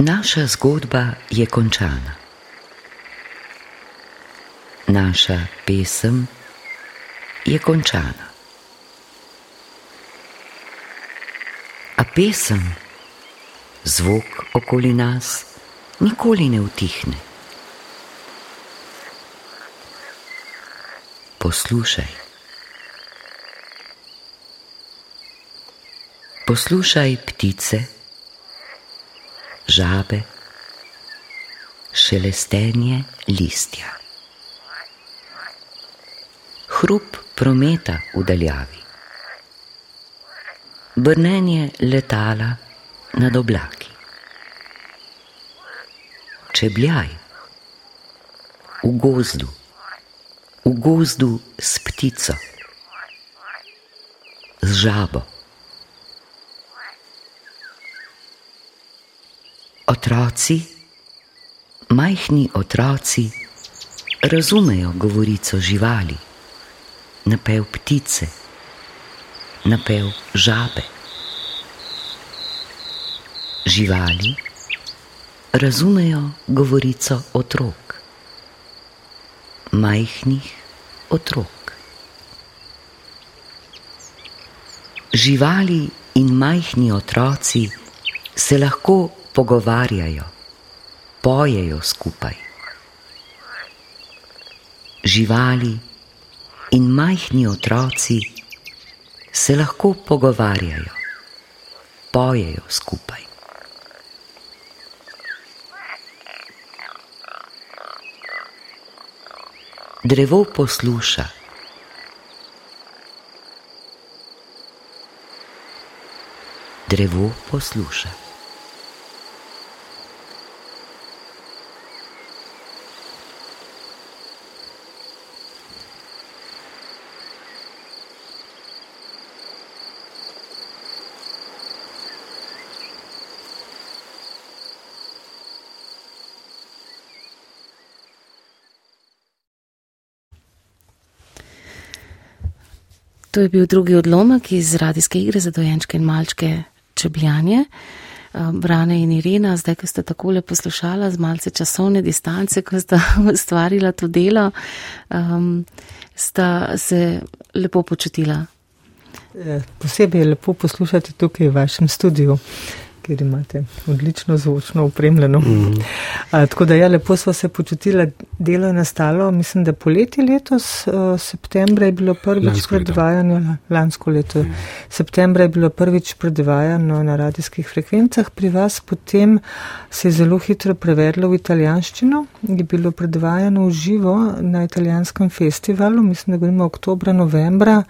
Naša zgodba je končana. Naša pesem je končana. A pesem, zvok okoli nas, nikoli ne utihne. Poslušaj. Poslušaj ptice žabe, šelestenje listja. Hrup prometa v daljavi, brnenje letala nad oblaki. Čebljaj v gozdu, v gozdu s ptico, z žabo. Otroci, majhni otroci, razumejo govorico živali, napev ptice, napev žabe. Živali razumejo govorico otrok, majhnih otrok. Živali in majhni otroci se lahko pogovarjajo, pojejo skupaj. Živali in majhni otroci se lahko pogovarjajo, pojejo skupaj. Drevo posluša. Drevo posluša. To je bil drugi odlomek iz radijske igre za dojenčke in malčke Čebljanje. Um, Brane in Irena, zdaj, ko ste takole poslušala z malce časovne distance, ko sta ustvarila to delo, um, sta se lepo počutila. Eh, posebej je lepo poslušati tukaj v vašem studiu ker imate odlično zvočno upremljeno. Mm -hmm. A, tako da ja, lepo smo se počutili, delo je nastalo, mislim, da poleti letos, uh, septembra je bilo prvič predvajano, lansko leto, mm. septembra je bilo prvič predvajano na radijskih frekvencah pri vas, potem se je zelo hitro prevedlo v italijanščino, je bilo predvajano v živo na italijanskem festivalu, mislim, da govorimo oktobra, novembra.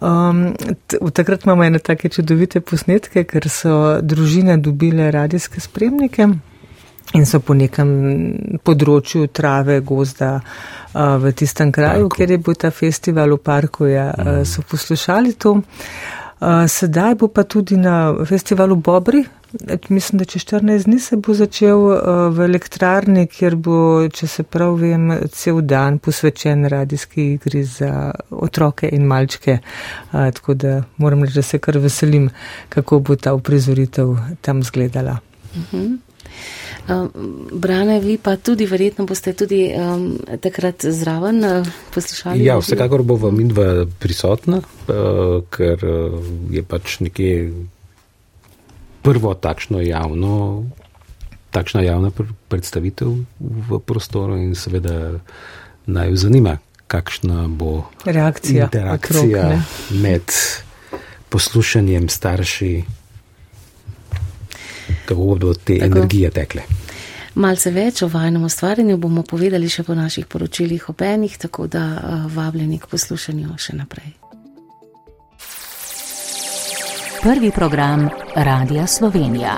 Um, v takrat imamo ene take čudovite posnetke, ker so družine dobile radijske spremnike in so po nekem področju trave, gozda uh, v tistem kraju, parku. kjer je bil ta festival v parku, ja, mm. so poslušali to. Uh, sedaj bo pa tudi na festivalu Bobri. Mislim, da če 14 dni se bo začel v elektrarni, kjer bo, če se prav vem, cel dan posvečen radijski igri za otroke in malčke. Tako da moram reči, da se kar veselim, kako bo ta uprizoritev tam zgledala. Uh mhm. -huh. Um, Brane, vi pa tudi verjetno boste tudi um, takrat zraven uh, poslušali. Ja, vsekakor bo v Mindva prisotna, uh, ker uh, je pač nekje prvo takšno javno, takšna javna predstavitev v prostoru in seveda naj jo zanima, kakšna bo reakcija interakcija okrog, med poslušanjem starši kako bodo te tako. energije tekle. Malce več o vajnem ustvarjanju bomo povedali še po naših poročilih o penih, tako da uh, vabljeni k poslušanju še naprej. Prvi program Radia Slovenija.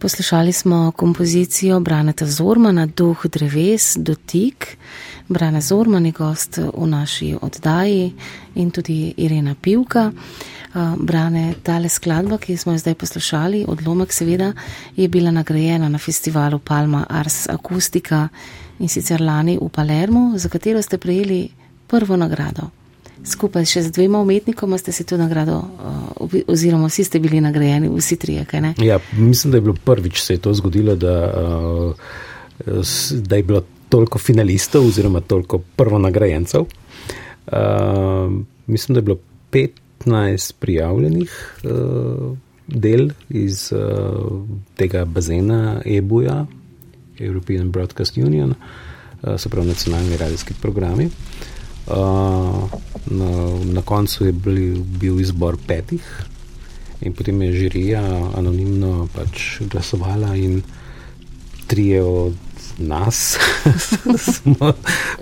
Poslušali smo kompozicijo Braneta Zormana, Duh dreves, dotik. Brane Zorman je gost v naši oddaji in tudi Irena Pivka. Brane, tale skladba, ki smo jo zdaj poslušali, odlomek seveda, je bila nagrajena na festivalu Palma Ars Akustika in sicer lani v Palermo, za katero ste prejeli prvo nagrado. Skupaj še z dvema umetnikoma ste si to nagrado, uh, oziroma vsi ste bili nagrajeni, vsi trije. Ja, mislim, da je bilo prvič se je to zgodilo, da, uh, da je bilo toliko finalistov oziroma toliko prvo nagrajencev. Uh, mislim, da je bilo 15 prijavljenih del iz tega bazena EBUja, European Broadcast Union, se pravi nacionalni radijski programi. Uh, na, na koncu je bil, bil izbor petih, in potem je žirija anonimno pač glasovala, in trije od nas smo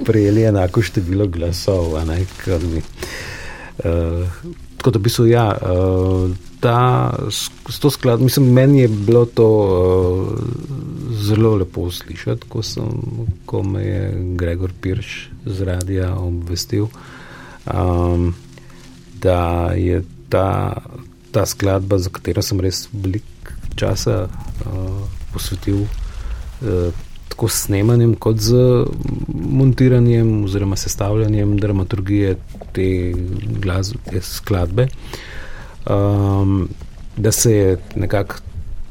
prejeli enako število glasov. Ne, mi, uh, tako da bi se ja. Uh, Ta, s to skladbo, mislim, meni je bilo to uh, zelo lepo slišati, ko, sem, ko me je Gregor Pirš z radia obvestil, um, da je ta, ta skladba, za katero sem res veliko časa uh, posvetil, uh, tako s snemanjem, kot z montiranjem oziroma sestavljanjem dramaturgije te, glas, te skladbe. Um, da se je nekako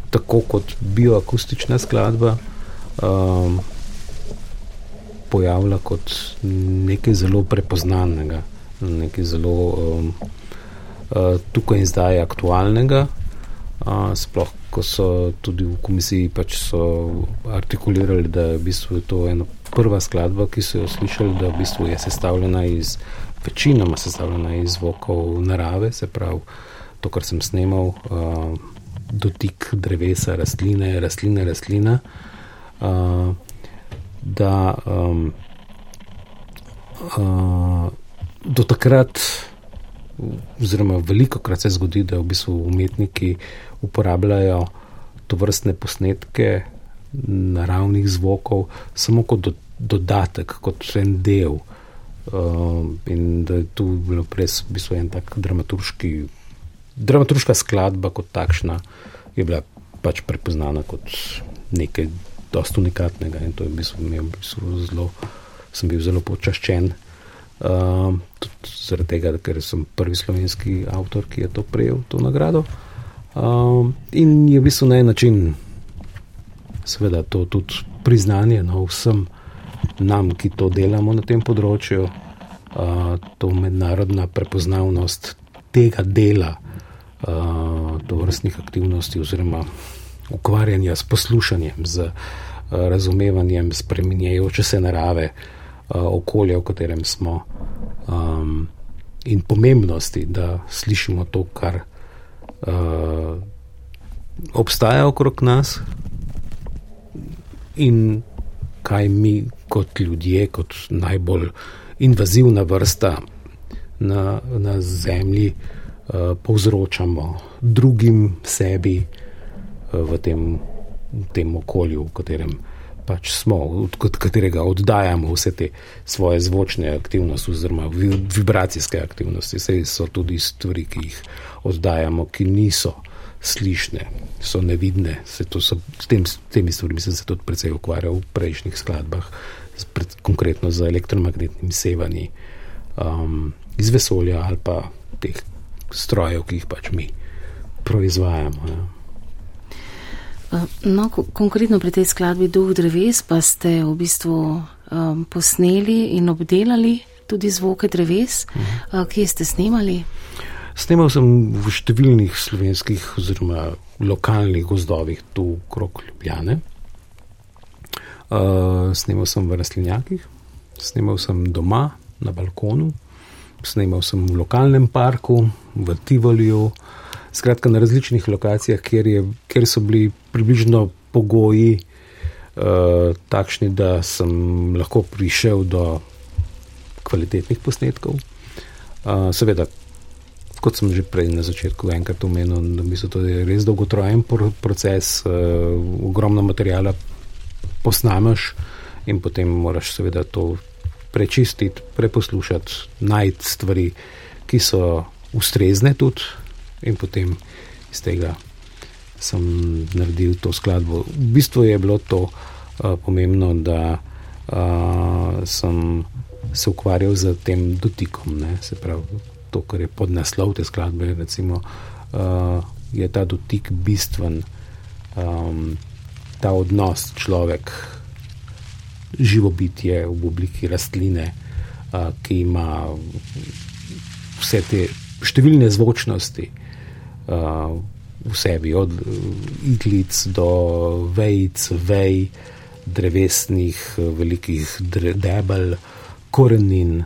tako kot bioakustična skladba um, pojavila kot nekaj zelo prepoznanega, nekaj zelo um, uh, tukaj in zdaj aktualnega. Uh, sploh ko so tudi v komisiji pač artikulirali, da je v bistvu to ena prva skladba, ki so jo slišali, da v bistvu je sestavljena iz večinoma sestavljena iz zvokov narave, se pravi to, kar sem snimal, uh, dotik drevesa, rastline, rastline, rastlina. Uh, da um, uh, do takrat, oziroma veliko krat se zgodi, da v bistvu umetniki uporabljajo to vrstne posnetke naravnih zvokov samo kot do, dodatek, kot en del. Uh, in da je tu bilo res v bistvu en tak dramaturški, dramaturška skladba kot takšna, je bila pač prepoznana kot nekaj dosta unikatnega in to je v bistvu, v bistvu zelo, sem bil zelo počaščen. Uh, tudi zaradi tega, ker sem prvi slovenski avtor, ki je to prejel, to nagrado. Um, in je v bistvu na en način, seveda, to tudi priznanje no, vsem nam, ki to delamo na tem področju, uh, to mednarodna prepoznavnost tega dela, uh, to vrstnih aktivnosti, oziroma ukvarjanja s poslušanjem, z uh, razumevanjem spremenjajoče se narave, uh, okolja, v katerem smo, um, in pomembnosti, da slišimo to, kar uh, obstaja okrog nas in kaj mi kot ljudje, kot najbolj invazivna vrsta na, na zemlji, uh, povzročamo drugim sebi uh, v, tem, tem okolju, v katerem pač smo, od katerega oddajamo vse te svoje zvočne aktivnosti, oziroma vibracijske aktivnosti. Vse so tudi stvari, ki jih oddajamo, ki niso slišne, so nevidne. Se so, s, tem, s temi stvarmi sem se tudi precej ukvarjal v prejšnjih skladbah, pred, konkretno z elektromagnetnimi sevanji um, iz vesolja ali pa teh strojev, ki jih pač mi proizvajamo. Ja. Uh, no, konkretno pri tej skladbi Duh dreves pa ste v bistvu um, posneli in obdelali tudi zvoke dreves. -huh. uh, kje ste snimali? Snemal sem v številnih slovenskih oziroma lokalnih gozdovih tu okrog Ljubljane. Uh, snemal sem v rastlinjakih, snemal sem doma na balkonu, snemal sem v lokalnem parku, v Tivoliju, skratka na različnih lokacijah, kjer, je, kjer so bili približno pogoji uh, takšni, da sem lahko prišel do kvalitetnih posnetkov. Uh, seveda, kot sem že prej na začetku enkrat omenil, da mislim, to je res dolgotrajen proces, uh, ogromno materijala posnameš in potem moraš seveda to prečistiti, preposlušati, najti stvari, ki so ustrezne tudi in potem iz tega sem naredil to skladbo. V bistvu je bilo to uh, pomembno, da uh, sem se ukvarjal z tem dotikom, ne? se pravi to, kar je pod naslov te skladbe, recimo, uh, je ta dotik bistven, um, ta odnos človek, živo bitje v obliki rastline, uh, ki ima vse te številne zvočnosti uh, v sebi, od iglic do vejc, vej, drevesnih, velikih debel, korenin,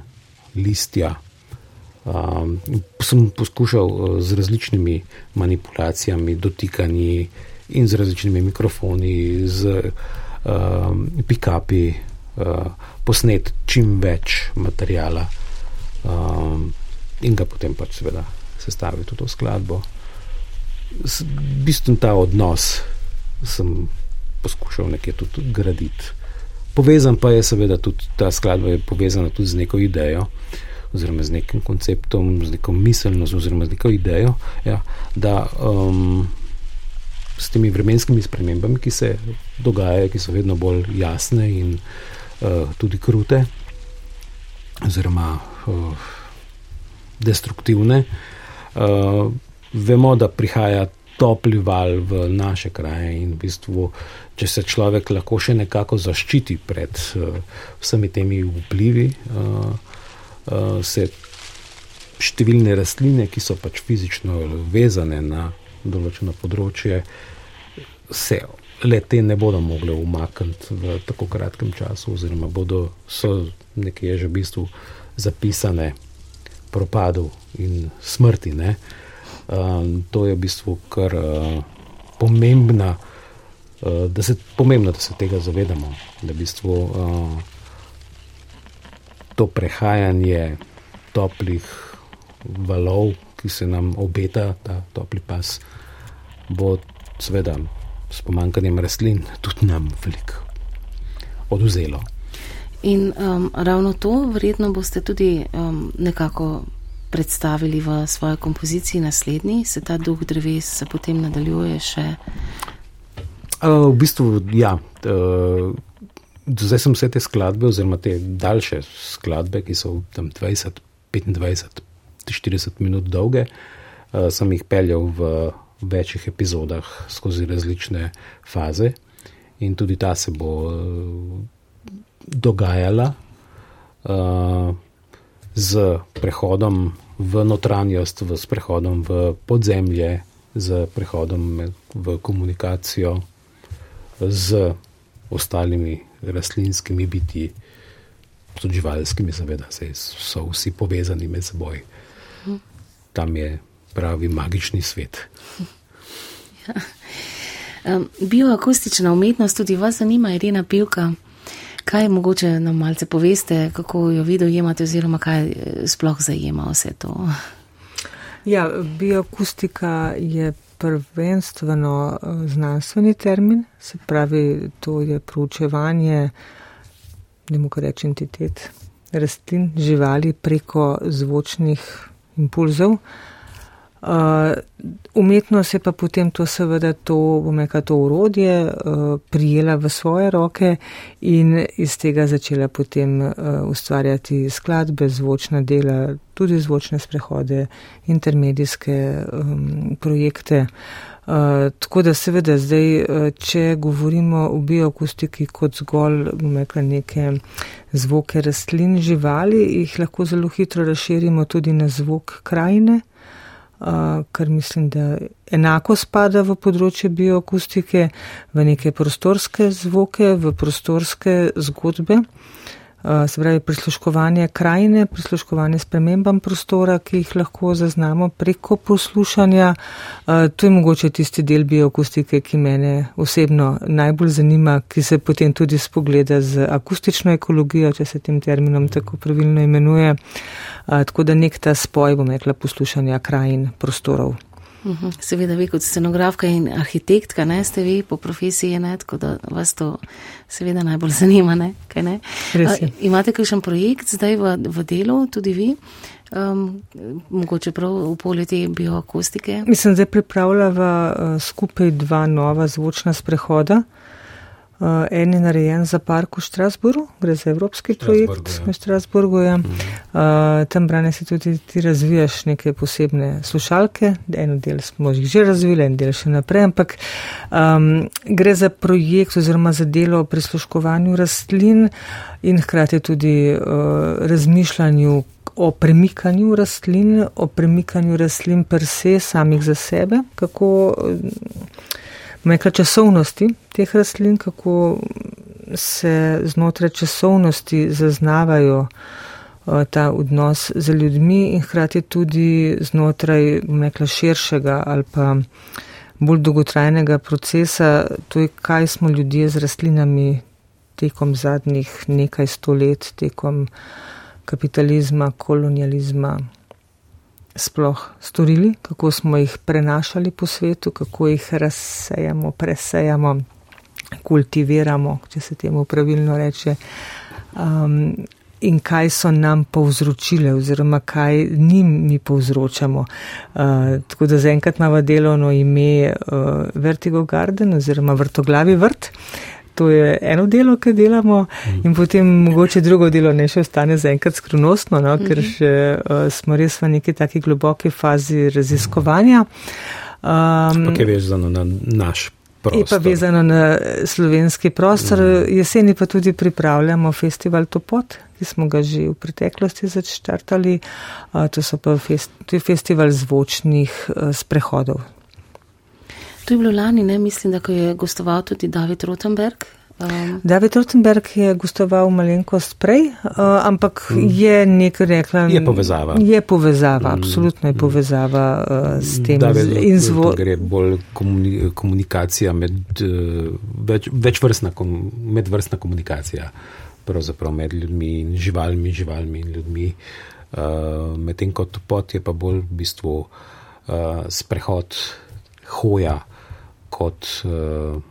listja. Um, sem poskušal uh, z različnimi manipulacijami, dotikanji in z različnimi mikrofoni, z um, pikapi, uh, posnet čim več materijala um, in ga potem pač seveda sestaviti v to skladbo. V bistvu ta odnos sem poskušal nekje tudi graditi. Povezan pa je seveda tudi ta skladba, je povezana tudi z neko idejo. Uh, oziroma z nekim konceptom, z neko miselnostjo, oziroma z neko idejo, ja, da um, s temi vremenskimi spremembami, ki se dogajajo, ki so vedno bolj jasne in uh, tudi krute, oziroma uh, destruktivne, uh, vemo, da prihaja. Topli val v naše kraje, in v bistvu, če se človek lahko še nekako zaščiti pred uh, vsemi temi vplivi, uh, uh, se številne rastline, ki so pač fizično vezane na določeno področje, se le te ne bodo mogle umakniti v tako kratkem času, oziroma bodo so nekje že v bistvu zapisane propadu in smrti. Um, to je v bistvu kar uh, pomembna. Da se pomembno, da se tega zavedamo, da v bistvu uh, to prehajanje toplih valov, ki se nam obeta, ta topli pas, bo seveda s pomankanjem rastlin tudi nam veliko oduzelo. In um, ravno to verjetno boste tudi um, nekako predstavili v svoji kompoziciji naslednji, se ta duh dreves se potem nadaljuje še. Uh, v bistvu, ja. Uh, Zdaj sem vse te skladbe, oziroma te daljše skladbe, ki so tam 20, 25, 40 minut dolge, uh, sem jih peljal v večjih epizodah skozi različne faze, in tudi ta se bo uh, dogajala uh, z prehodom v notranjost, v prehodom v podzemlje, z prehodom v komunikacijo z ostalimi rastlinskimi biti, tudi živalskimi, seveda, so vsi povezani med seboj. Tam je pravi magični svet. Ja. Um, bioakustična umetnost tudi vas zanima, Irina Pivka. Kaj mogoče nam malce poveste, kako jo vi dojemate, oziroma kaj eh, sploh zajema vse to? Ja, bioakustika je prvenstveno eh, znanstveni termin, se pravi, to je proučevanje, ne mogo reči entitet, rastlin, živali preko zvočnih impulzov. Uh, umetnost je pa potem to seveda to, bom rekel, to urodje uh, prijela v svoje roke in iz tega začela potem uh, ustvarjati skladbe, zvočna dela, tudi zvočne sprehode, intermedijske um, projekte. Uh, Eh, tako da seveda zdaj, uh, če govorimo o bioakustiki kot zgolj rekla, neke zvoke rastlin, živali, jih lahko zelo hitro razširimo tudi na zvok krajine, uh, kar mislim, da enako spada v področje bioakustike, v neke prostorske zvoke, v prostorske zgodbe. Eh, se pravi prisluškovanje krajine, prisluškovanje spremembam prostora, ki jih lahko zaznamo preko poslušanja. Eh, to je mogoče tisti del bioakustike, ki mene osebno najbolj zanima, ki se potem tudi spogleda z akustično ekologijo, če se tem terminom tako pravilno imenuje. Eh, tako da nek ta spoj, bom rekla, poslušanja krajin prostorov. Seveda, vi kot scenografka in arhitektka, ne ste vi po profesiji, ne, tako da vas to seveda najbolj zanima, ne, kaj ne. A, imate kakšen projekt zdaj v, v delu, tudi vi, um, mogoče prav v polju te bioakustike? Mislim, zdaj pripravljava uh, skupaj dva nova zvočna sprehoda. Uh, en je narejen za park v Štrasburu, gre za evropski projekt ja. v Štrasburgu. Ja. Mhm. Uh, tam brane se tudi ti razvijaš neke posebne slušalke. En del smo jih že razvili, en del še naprej, ampak um, gre za projekt oziroma za delo o prisluškovanju rastlin in hkrati tudi uh, razmišljanju o premikanju rastlin, o premikanju rastlin per se samih za sebe, kako. Meka časovnosti teh rastlin, kako se znotraj časovnosti zaznavajo eh, ta odnos z ljudmi in hkrati tudi znotraj meka širšega ali pa bolj dolgotrajnega procesa, to je kaj smo ljudje z rastlinami tekom zadnjih nekaj stolet, tekom kapitalizma, kolonializma sploh storili, kako smo jih prenašali po svetu, kako jih razsejamo, presejamo, kultiviramo, če se temu pravilno reče. Um, In kaj so nam povzročile, oziroma kaj njim mi povzročamo. Uh, tako da zaenkrat imamo delovno ime uh, Vertigo Garden oziroma vrtoglavi vrt. Uh, to je eno delo, ki delamo, mm. in potem mogoče drugo delo ne še ostane zaenkrat skrivnostno, no, ker mhm. še uh, smo res v neki taki globoki fazi raziskovanja. Um, Ampak je vezano na naš. Prostor. Je pa vezano na slovenski prostor. Mm. Jeseni pa tudi pripravljamo festival Topot, ki smo ga že v preteklosti začrtali. Uh, to so pa fest, to je festival zvočnih sprehodov. To je bilo lani, ne mislim, da je gostoval tudi David Rotenberg. Um. David Rotenberg je gostoval malenkost prej, uh, ampak mm. je nekaj rekla. Je povezava. Je povezava, mm. absolutno je povezava uh, s tem. David, in zvo... gre bolj komuni komunikacija med, uh, več, večvrstna, kom medvrstna komunikacija, pravzaprav med ljudmi in živalmi, živalmi in ljudmi. Uh, Medtem kot pot je pa bolj v bistvu uh, sprehod, hoja kot uh,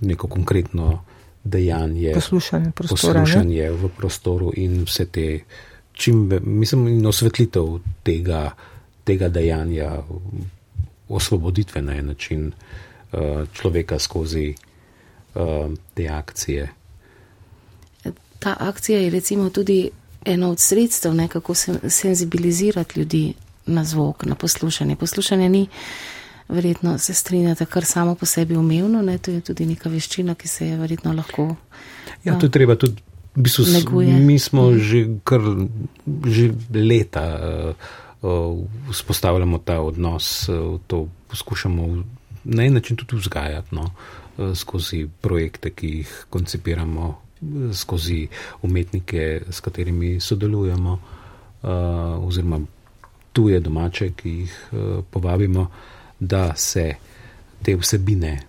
neko konkretno dejanje, poslušanje, poslušanje v prostoru in vse te, čim, mislim, in osvetlitev tega, tega dejanja, osvoboditve na en način uh, človeka skozi uh, te akcije. Ta akcija je recimo tudi eno od sredstev, ne, kako se senzibilizirati ljudi na zvok, na poslušanje. Poslušanje ni verjetno se strinjate, kar samo po sebi umevno, ne? to je tudi neka veščina, ki se je verjetno lahko. Ja, to je treba tudi, v bistvu, neguje. mi smo mm. že kar že leta vzpostavljamo uh, uh, ta odnos, uh, to poskušamo na en način tudi vzgajati no? uh, skozi projekte, ki jih koncipiramo, skozi umetnike, s katerimi sodelujemo, uh, oziroma tuje domače, ki jih uh, povabimo. Uh, da se te vsebine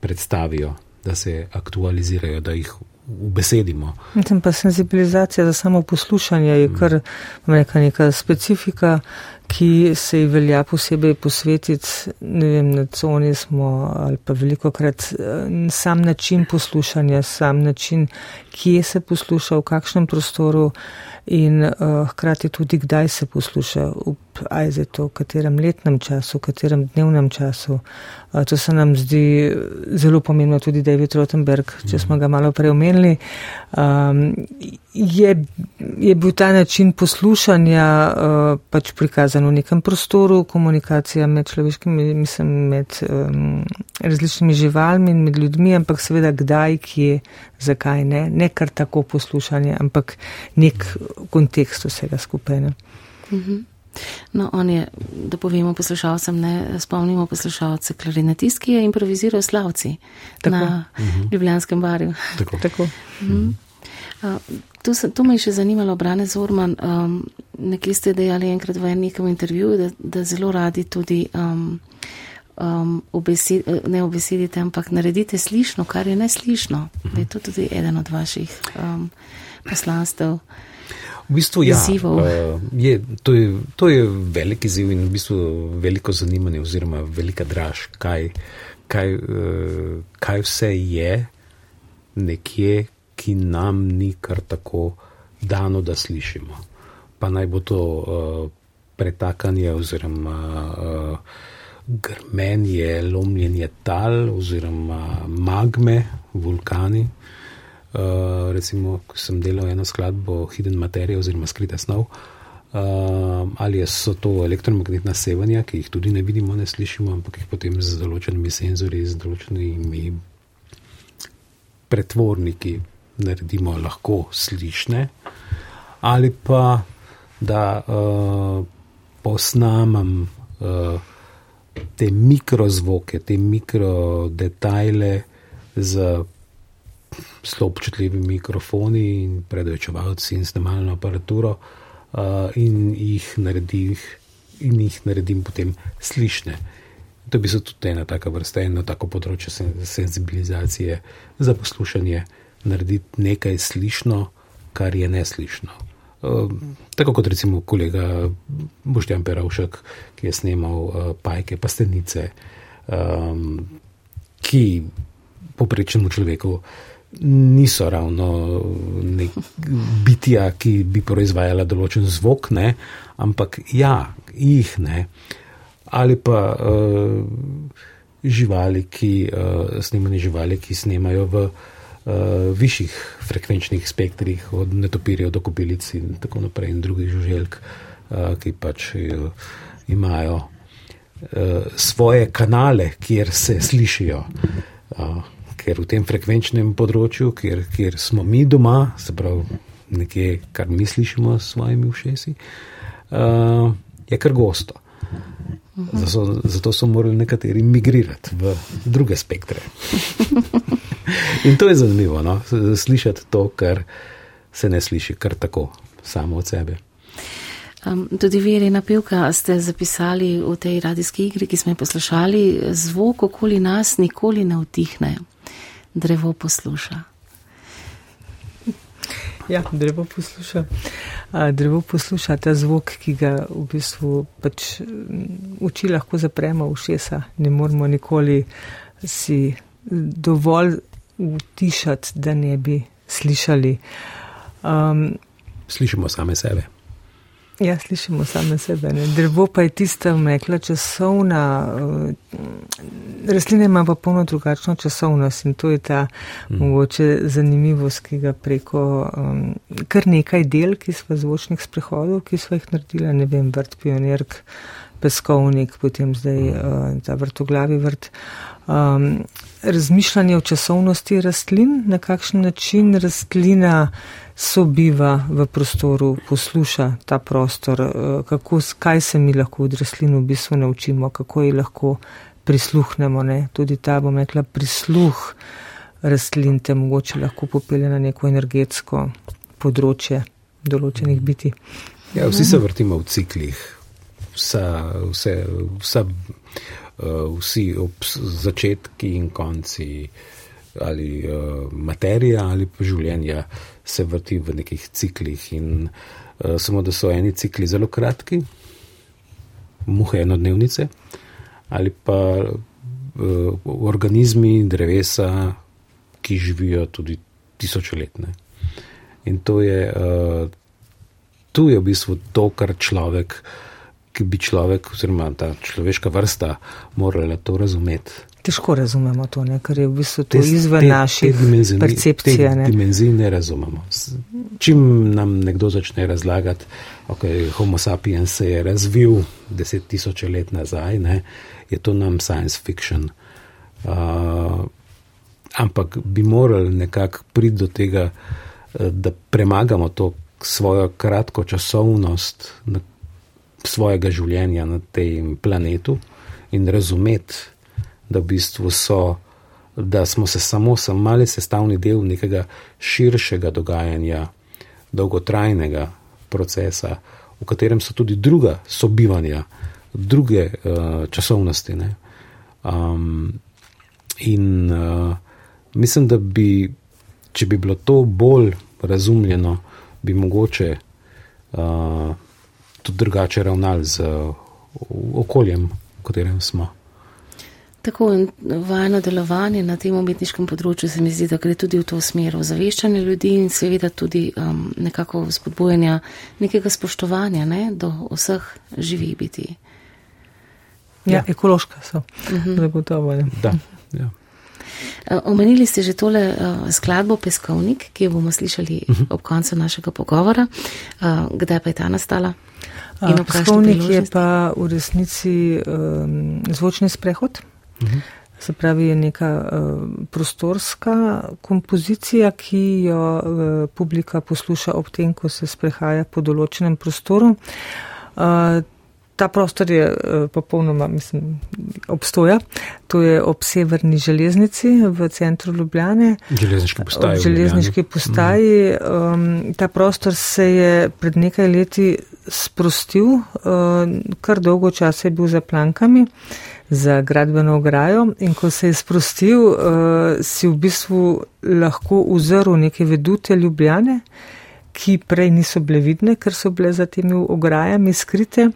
predstavijo, da se aktualizirajo, da jih ubesedimo. Tem pa senzibilizacija za samo poslušanje je kar neka, neka specifika, ki se ji velja posebej posvetiti. Ne vem, na coni smo ali pa veliko krat sam način poslušanja, sam način, kje se posluša, v kakšnem prostoru in uh, hkrati tudi kdaj se posluša. Aj za to, v katerem letnem času, v katerem dnevnem času. To se nam zdi zelo pomembno tudi David Rottenberg, če smo ga malo prej omenili. Um, je, je bil ta način poslušanja uh, pač prikazan v nekem prostoru, komunikacija med človeškimi, mislim, med um, različnimi živalmi in med ljudmi, ampak seveda kdaj, kje, zakaj ne. Ne kar tako poslušanje, ampak nek kontekst vsega skupaj. Ne. Mhm. No, on je, da povemo poslušalcem, ne spomnimo poslušalce, klarinetist, ki je improviziral slavci Tako. na uh mhm. -huh. Ljubljanskem barju. Tako. Tako. Uh -huh. Uh, to, se, to me je še zanimalo, Brane Zorman, um, nekje ste dejali enkrat v enem intervjuju, da, da zelo radi tudi um, um, obesed, ne obesedite, ampak naredite slišno, kar je neslišno. Da je to tudi eden od vaših um, poslanstev. V bistvu, ja, uh, je, to, je, to je velik izziv in v bistvu veliko zanimanje oziroma velika draž, kaj, kaj, uh, kaj vse je nekje, ki nam ni kar tako dano, da slišimo. Pa naj bo to uh, pretakanje oziroma uh, grmenje, lomljenje tal oziroma magme, vulkani. Uh, recimo, ko sem delal eno skladbo Hidden Materia oziroma Skrita snov, uh, ali so to elektromagnetna sevanja, ki jih tudi ne vidimo, ne slišimo, ampak jih potem z določenimi senzori, z določenimi pretvorniki naredimo lahko slišne, ali pa da uh, posnamem uh, te mikrozvoke, te mikrodetajle z zelo občutljivi mikrofoni in predvečevalci in snemalno aparaturo uh, in, jih naredim, in jih naredim potem slišne. To bi se tudi ena taka vrsta, eno tako področje senzibilizacije za poslušanje, narediti nekaj slišno, kar je neslišno. Uh, tako kot recimo kolega Boštjan Peravšek, ki je snimal uh, pajke, pastenice, um, ki poprečnemu človeku niso ravno bitja, ki bi proizvajala določen zvok, ne, ampak ja, jih ne. Ali pa uh, živali, ki uh, snemajo živali, ki snemajo v uh, višjih frekvenčnih spektrih, od netopirjev do kobilic in tako naprej, in drugih žuželk, uh, ki pač uh, imajo uh, svoje kanale, kjer se slišijo. Uh, ker v tem frekvenčnem področju, kjer, kjer smo mi doma, se pravi nekje, kar mi slišimo s svojimi ušesi, uh, je kar gosto. Zato, zato so morali nekateri migrirati v druge spektre. In to je zanimivo, no? slišati to, kar se ne sliši kar tako, samo od sebe. Um, tudi vi, Rena Pivka, ste zapisali v tej radijski igri, ki smo jo poslušali, zvok okoli nas nikoli ne utihne drevo posluša. Ja, drevo posluša. A, drevo posluša ta zvok, ki ga v bistvu pač oči lahko zapremo v šesa. Ne moramo nikoli si dovolj utišati, da ne bi slišali. Um, Slišimo same sebe. Ja, slišimo same sebe. Ne. Drevo pa je tista mekla časovna, uh, rastline ima pa polno drugačno časovnost in to je ta mm. mogoče zanimivost, ki ga preko um, kar nekaj del, ki smo zvočnih sprehodov, ki smo jih naredili, ne vem, vrt pionirk, peskovnik, potem zdaj uh, ta vrtoglavi vrt. Um, razmišljanje o časovnosti rastlin, na kakšen način rastlina sobiva v prostoru, posluša ta prostor, eh, kako, kaj se mi lahko od rastlin v bistvu naučimo, kako ji lahko prisluhnemo. Ne? Tudi ta, bom rekla, prisluh rastlin te mogoče lahko popelje na neko energetsko področje določenih biti. Ja, vsi se vrtimo v ciklih, vsa, vse, vsa, vsi ob začetki in konci ali uh, materija ali pa življenja se vrti v nekih ciklih. In uh, samo da so eni cikli zelo kratki, muhe enodnevnice, ali pa uh, organizmi, drevesa, ki živijo tudi tisočletne. In to je, uh, tu je v bistvu to, kar človek ki bi človek, oziroma ta človeška vrsta, morala to razumeti. Težko razumemo to, ne? ker je v bistvu to te, izven te, naših percepcij. Te dimenzije ne razumemo. Čim nam nekdo začne razlagati, okay, Homo sapiens se je razvil deset tisoče let nazaj, ne? je to nam science fiction. Uh, ampak bi morali nekako priti do tega, uh, da premagamo to svojo kratko časovnost svojega življenja na tem planetu in razumeti, da v bistvu so, da smo se samo sam mali sestavni del nekega širšega dogajanja, dolgotrajnega procesa, v katerem so tudi druga sobivanja, druge uh, časovnosti. Um, in uh, mislim, da bi, če bi bilo to bolj razumljeno, bi mogoče uh, tudi drugače ravnali z uh, okoljem, v katerem smo. Tako in vajno delovanje na tem umetniškem področju se mi zdi, da gre tudi v to smer, ozaveščanje ljudi in seveda tudi um, nekako spodbojanja nekega spoštovanja ne, do vseh živih biti. Ja, ja, ekološka so, uh -huh. zagotovo. Da, ja. Uh, omenili ste že tole uh, skladbo Peskovnik, ki jo bomo slišali uh -huh. ob koncu našega pogovora. Uh, kdaj pa je ta nastala? Peskovnik je pa v resnici um, zvočni sprehod. Mhm. Se pravi, je neka uh, prostorska kompozicija, ki jo uh, publika posluša ob tem, ko se sprehaja po določenem prostoru. Uh, ta prostor je uh, popolnoma, mislim, obstoja. To je ob severni železnici v centru Ljubljane. Železniški postaji. Železniški postaji. Um, ta prostor se je pred nekaj leti sprostil, uh, kar dolgo časa je bil za plankami. Uh, za gradbeno ograjo in ko se je sprostil, uh, si v bistvu lahko uzrl neke vedute ljubljane, ki prej niso bile vidne, ker so bile za temi ograjami skrite.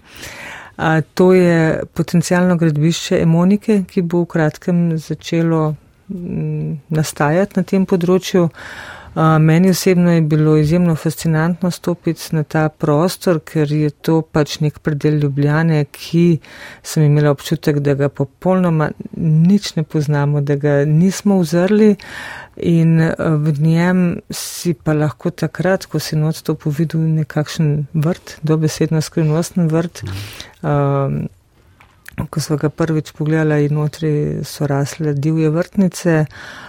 Uh, to je potencijalno gradbišče Emonike, ki bo v kratkem začelo nastajati na tem področju. Uh, Meni osebno je bilo izjemno fascinantno stopiti na ta prostor, ker je to pač nek predel Ljubljane, ki sem imela občutek, da ga popolnoma nič ne poznamo, da ga nismo vzrli in v njem si pa lahko takrat, ko si not to povidel, nekakšen vrt, dobesedno skrivnosten vrt. Um, ko smo ga prvič pogledali in notri so rasle divje vrtnice,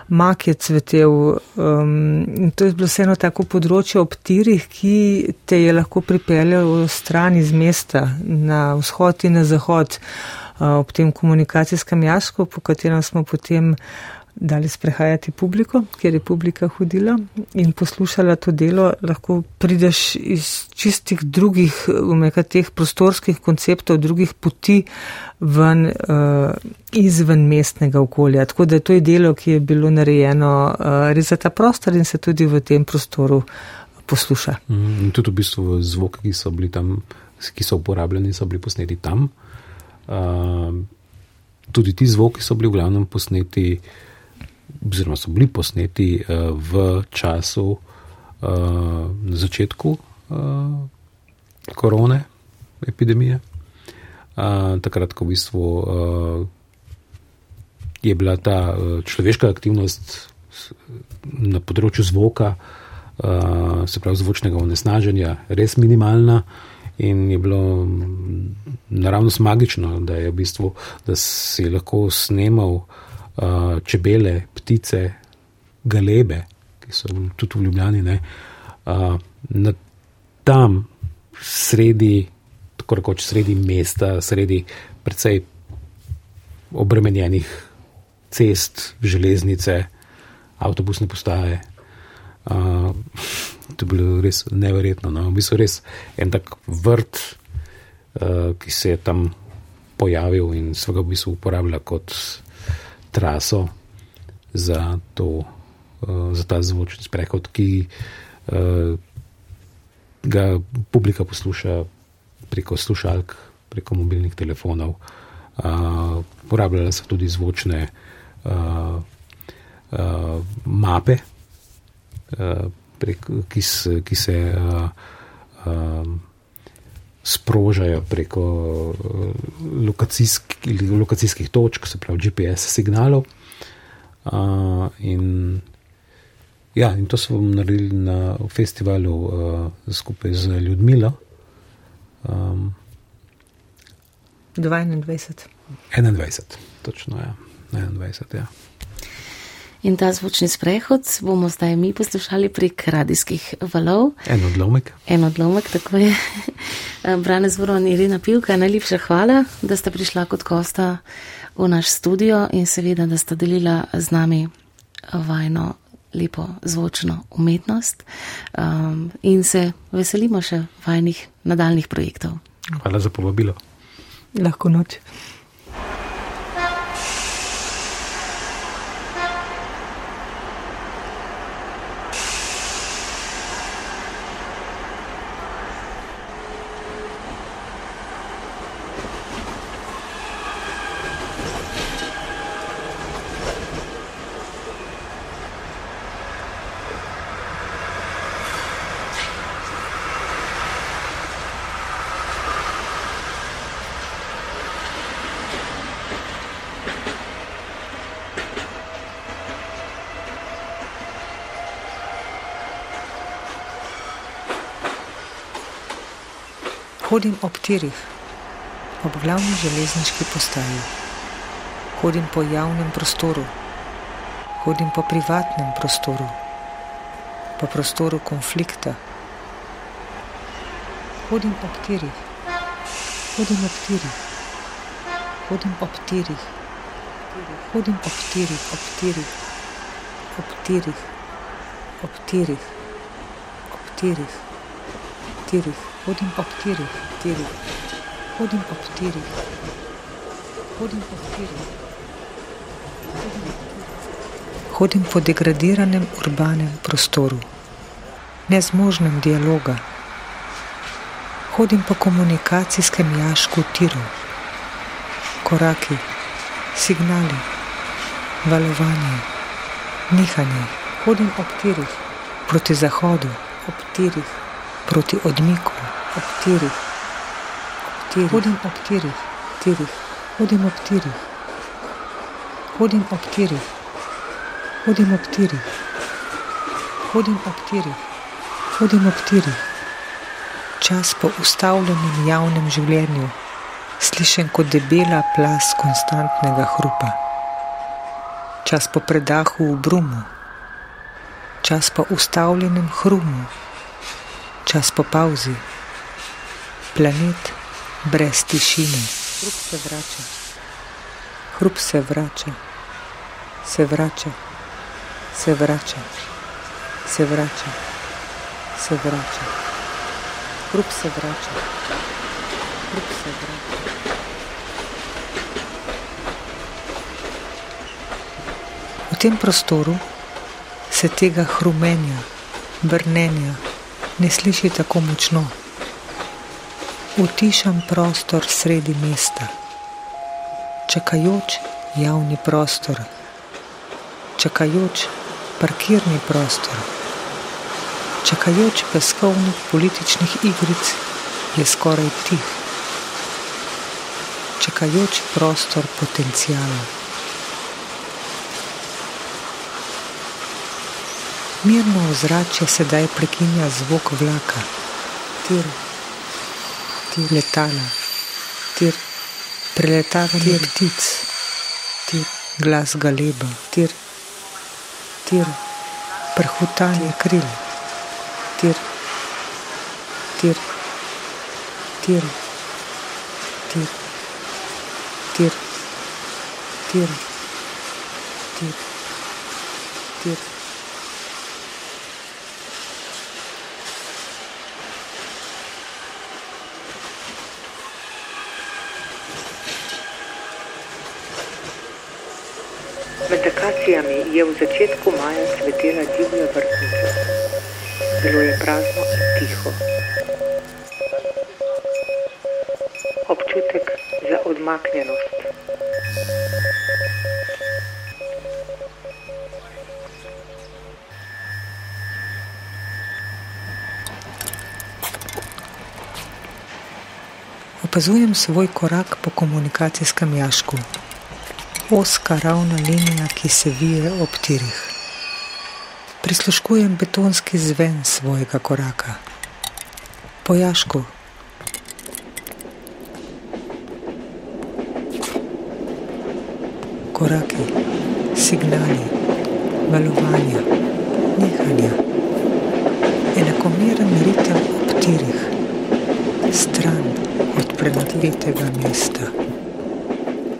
mak je cvetel. Um, to je bilo vseeno tako področje ob tirih, ki te je lahko pripeljalo stran iz mesta na vzhod in na zahod. Uh, ob tem komunikacijskem jasku, po katerem smo potem uh, dali sprehajati publiko, kjer je publika hodila in poslušala to delo, lahko prideš iz čistih drugih, umeka teh prostorskih konceptov, drugih poti ven uh, izven mestnega okolja. Tako da to je delo, ki je bilo narejeno uh, res za ta prostor in se tudi v tem prostoru posluša. Mm, in tudi v bistvu zvoki, ki so bili tam, ki so uporabljeni, so bili posneti tam. Uh, tudi ti zvoki so bili v glavnem posneti uh, oziroma so bili posneti uh, v času, uh, na začetku uh, korone, epidemije. Uh, takrat, ko v bistvu uh, je bila ta uh, človeška aktivnost na področju zvoka, uh, se pravi zvočnega onesnaženja, res minimalna. In je bilo naravno magično, da, je v bistvu, da si lahko snemal uh, čebele, ptice, galebe, ki so tudi v Ljubljani, ne, uh, na tam sredi, tako rekoč sredi mesta, sredi precej obremenjenih cest, železnice, avtobusne postaje. Uh, to je bilo res neverjetno. No. V bistvu res en tak vrt, uh, ki se je tam pojavil in so ga v bistvu uporabljali kot traso za, to, uh, za ta zvočni sprehod, ki uh, ga publika posluša preko slušalk, preko mobilnih telefonov. Uh, Porabljale so tudi zvočne mape, prek, ki, s, ki se sprožajo preko lokacijsk, lokacijskih točk, se pravi GPS signalov. Uh, in, ja, in to smo naredili na festivalu uh, skupaj z Ljudmilo. Um, 22. 21, točno, ja. 21, ja. In ta zvočni sprehod bomo zdaj mi poslušali prek radijskih valov. En odlomek. En odlomek, tako je. Brane Zvoro in Irina Pivka, najlepša hvala, da ste prišla kot gosta v naš studio in seveda, da ste delila z nami vajno lepo zvočno umetnost um, in se veselimo še vajnih nadaljnih projektov. Hvala za povabilo. Lahko noč. Hodim ob tirih, ob glavni železniški postaji. Hodim po javnem prostoru, hodim po privatnem prostoru, po prostoru konflikta. Hodim ob tirih, hodim ob tirih, hodim ob tirih, hodim ob tirih, ob tirih, ob tirih, ob tirih, ob tirih, tirih hodim ob tirih, tirih, hodim ob tirih, hodim ob tirih. Hodim po degradiranem urbanem prostoru, nezmožnem dialoga. Hodim po komunikacijskem jašku tirov, koraki, signali, valovanje, nihanje. Hodim ob tirih, proti zahodu, ob tirih, proti odmiku ob tirih, tirih, hodim ob tirih, tirih, hodim ob tirih, hodim ob tirih, hodim ob tirih, hodim ob tirih, hodim ob tirih. Čas po ustavljenem javnem življenju, slišen kot debela plas konstantnega hrupa. Čas po predahu v brumu, čas po ustavljenem hrumu, čas po pauzi planet brez tišine. Hrup se vrača, hrup se vrača, se vrača, se vrača, se vrača, se vrača. Hrup se vrača, hrup se vrača. V tem prostoru se tega hrumenja, brnenja ne sliši tako močno utišam prostor sredi mesta, čakajoč javni prostor, čakajoč parkirni prostor, čakajoč peskovnih političnih igric je skoraj tih, čakajoč prostor potencijala. Mirno ozračje sedaj prekinja zvok vlaka, tir tir letala, tir preletavanje ptic, tir glas galeba, tir, tir prhutanje kril, tir, tir, tir, tir, tir, tir, tir, tir. Med akacijami je v začetku maja cvetela divja vrtnica. Bilo je prazno in tiho. Občutek za odmaknjenost. Opazujem svoj korak po komunikacijskem jašku. Oska ravna linija, ki se vije ob tirih. Prisluškujem betonski zven svojega koraka. Po jašku. Koraki, signali, valovanja, nihanja. Enakomeren ritem ob tirih, stran od prenadletega mesta,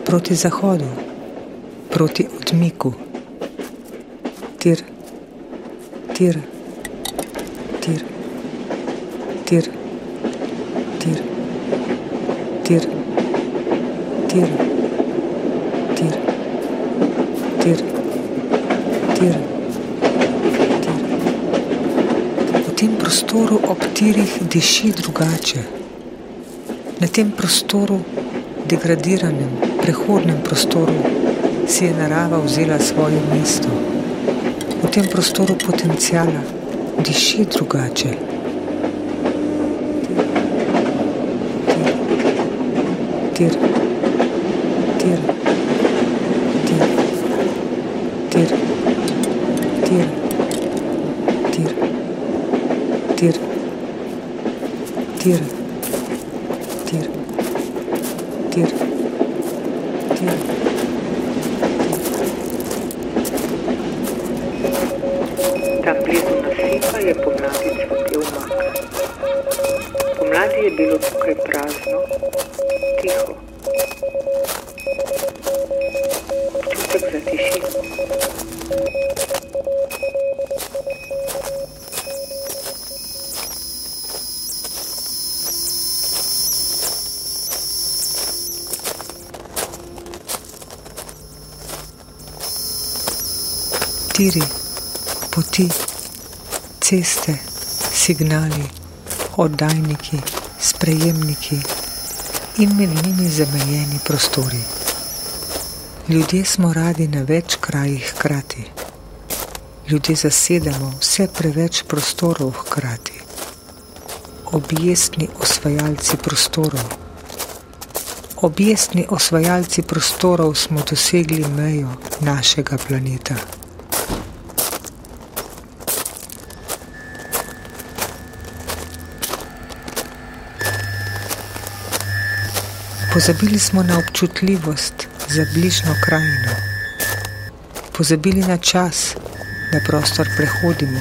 proti zahodu, proti odmiku, tir, tir, tir, tir, tir, tir, tir, tir, tir, tir. V tem prostoru ob tirih diši drugače na tem prostoru, degradiranem, prehodnem prostoru, si je narava vzela svoje mesto. V tem prostoru potencijala diši drugače. Tir, tir, tir, tir, tir, tir, tir, tir. tir. Ceste, signali, oddajniki, sprejemniki in med njimi zamejeni prostori. Ljudje smo radi na več krajih hkrati. Ljudje zasedamo vse preveč prostorov hkrati. Objestni osvajalci prostorov. Objestni osvajalci prostorov smo dosegli mejo našega planeta. Pozabili smo na občutljivost za bližnjo krajino, pozabili na čas, da prostor prehodimo,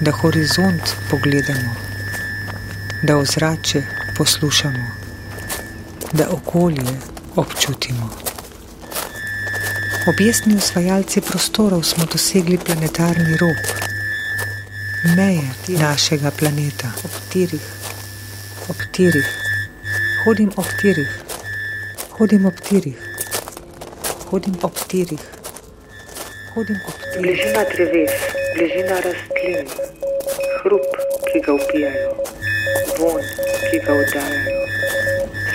da horizont pogledamo, da ozrače poslušamo, da okolje občutimo. Objestni usvajalci prostorov smo dosegli planetarni rob, meje našega planeta, ob tirih, ob tirih hodim ob tirih, hodim ob tirih, hodim ob tirih, hodim ob tirih. Bližina dreves, bližina rastlin, hrup, ki ga upijajo, von, ki ga oddajajo,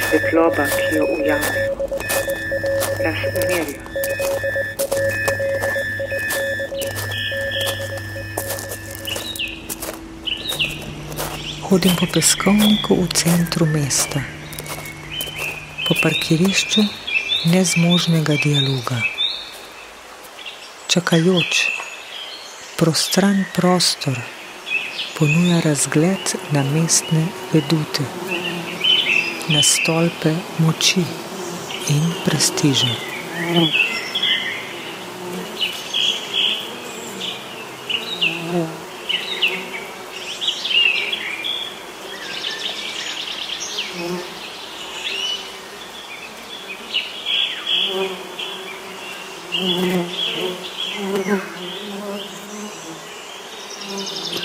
svetloba, ki jo ujamejo, nas umirja. Hodim po peskovniku v centru mesta po parkirišču nezmožnega dialoga. Čakajoč, prostran prostor ponuja razgled na mestne vedute, na stolpe moči in prestiže.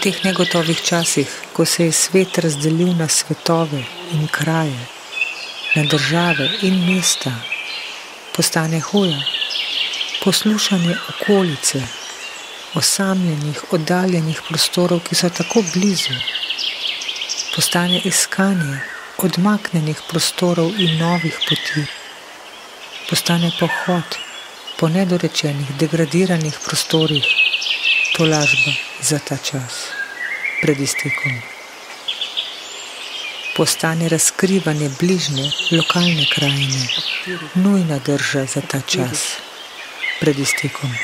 Teh negotovih časih, ko se je svet razdelil na svetove in kraje, na države in mesta, postane hoja, poslušanje okolice, osamljenih, oddaljenih prostorov, ki so tako blizu, postane iskanje odmaknjenih prostorov in novih poti, postane pohod po nedorečenih, degradiranih prostorih, tolažba za ta čas pred iztekom. postane razkrivanje bližnje, lokalne krajine, nujna drža za ta čas. pred iztekom.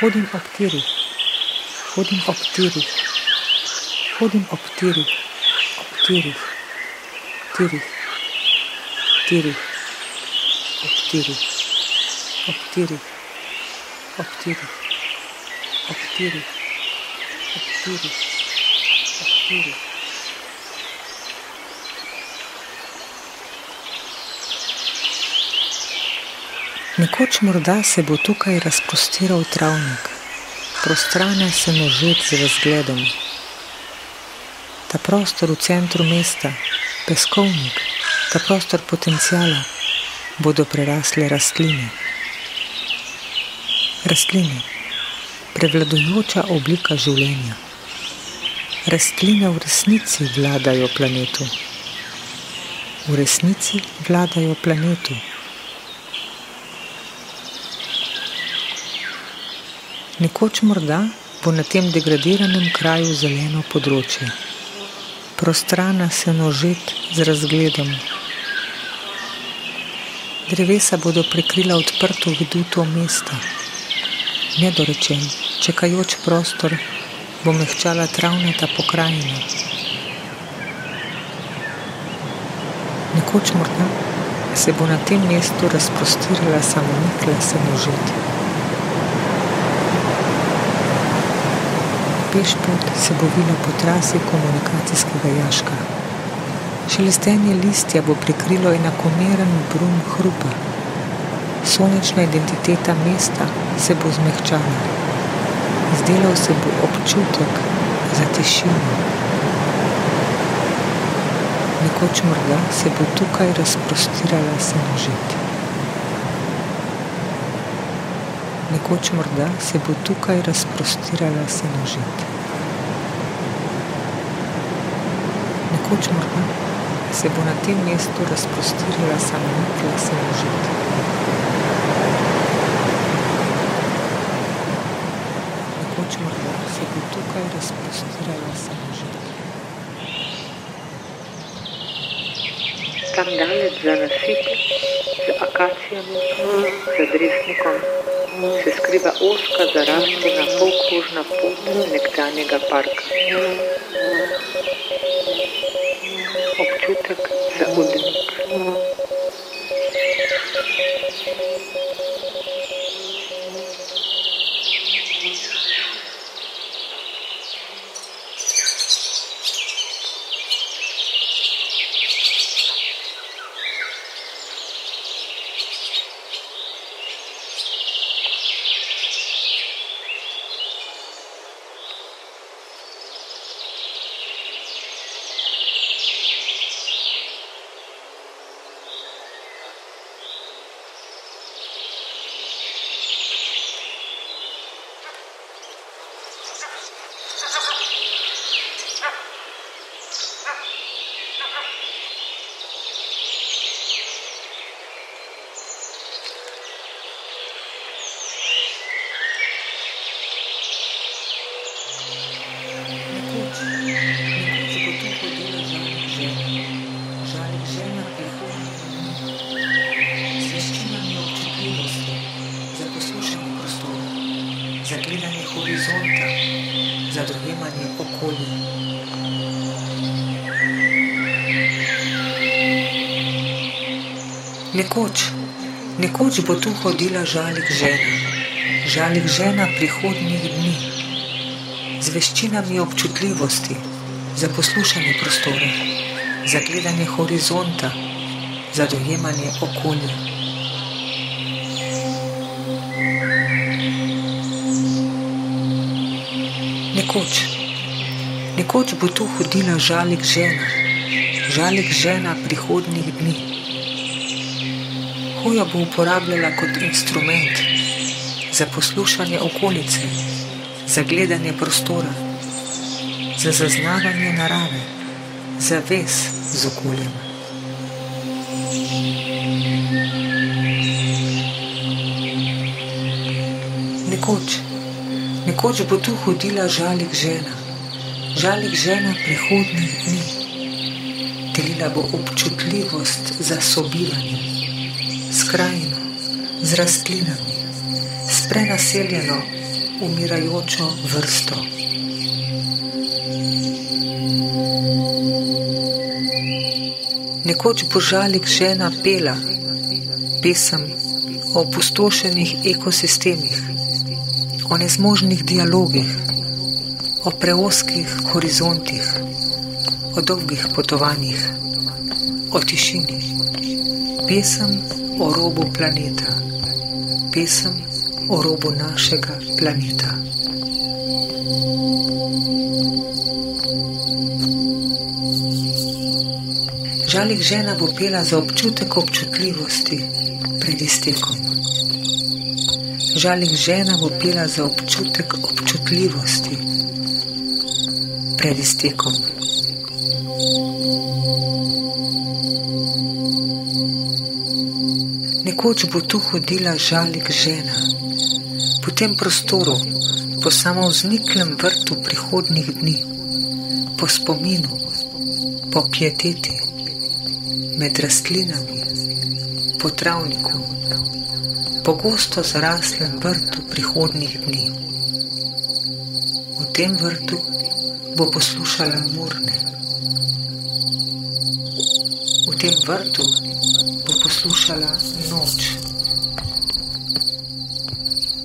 Hodim ob tirih, hodim ob tirih, hodim ob tirih, ob tirih, tirih, tirih, ob tirih, ob tirih, ob tirih, ob tirih, ob tirih, ob tirih. Nekoč morda se bo tukaj razprostiral travnik, prostrane se nožet z razgledom. Ta prostor v centru mesta, peskovnik, ta prostor potencijala, bodo prerasle rastline. Rastline, prevladujoča oblika življenja. Rastline v resnici vladajo planetu. V resnici vladajo planetu. Nekoč morda bo na tem degradiranem kraju zeleno področje, prostrana se nožet z razgledom. Drevesa bodo prekrila odprto viduto mesta, nedorečen, čakajoč prostor bo mehčala travnata pokrajina. Nekoč morda se bo na tem mestu razprostirala samonikla se nožet. pešpot se bo vilo po trasi komunikacijskega jaška. Šelestenje listja bo prikrilo enakomeren brum hrupa. Sonečna identiteta mesta se bo zmehčala. Izdelal se bo občutek za tišino. Nekoč morda se bo tukaj razprostirala senožit. Nekoč morda se bo tukaj razprostirala senožit. Nekoč morda se bo na tem mestu razprostirala samonikla senožit. Nekoč morda se bo tukaj razprostirala senožit. Tam daleč za nasip, z akacijami, za dresnikom, se skriva oska zaraščena polkružna pot nekdanjega parka. Občutek za udnik. Nekoč bo tu hodila žalik žena, žalik žena prihodnjih dni z veščinami občutljivosti za poslušanje prostora, za gledanje horizonta, za dojemanje okolja. Nekoč, nekoč bo tu hodila žalik žena, žalik žena prihodnjih dni. Hojo bo uporabljala kot instrument za poslušanje okolice, za gledanje prostora, za zaznavanje narave, za vez z okoljem. Nekoč, nekoč bo tu hodila žalik žena, žalik žena prihodnjih dni. delila bo občutljivost za sobivanje, skrajno, z rastlinami, s prenaseljeno, umirajočo vrsto. Nekoč bo žalik žena pela, pesem o opustošenih ekosistemih, o nezmožnih dialogih, o preoskih horizontih, o dolgih potovanjih, o tišini. Pesem o robu planeta, pesem o robu našega planeta. Žalik žena bo pela za občutek občutljivosti pred iztekom. Žalik žena bo pela za občutek občutljivosti pred iztekom. Nekoč bo tu hodila žalik žena, po tem prostoru, po samozniklem vrtu prihodnih dni, po spominu, po pieteti, med rastlinami, po travniku, po gosto zaraslem vrtu prihodnih dni. V tem vrtu bo poslušala murne. V tem vrtu bo poslušala noč.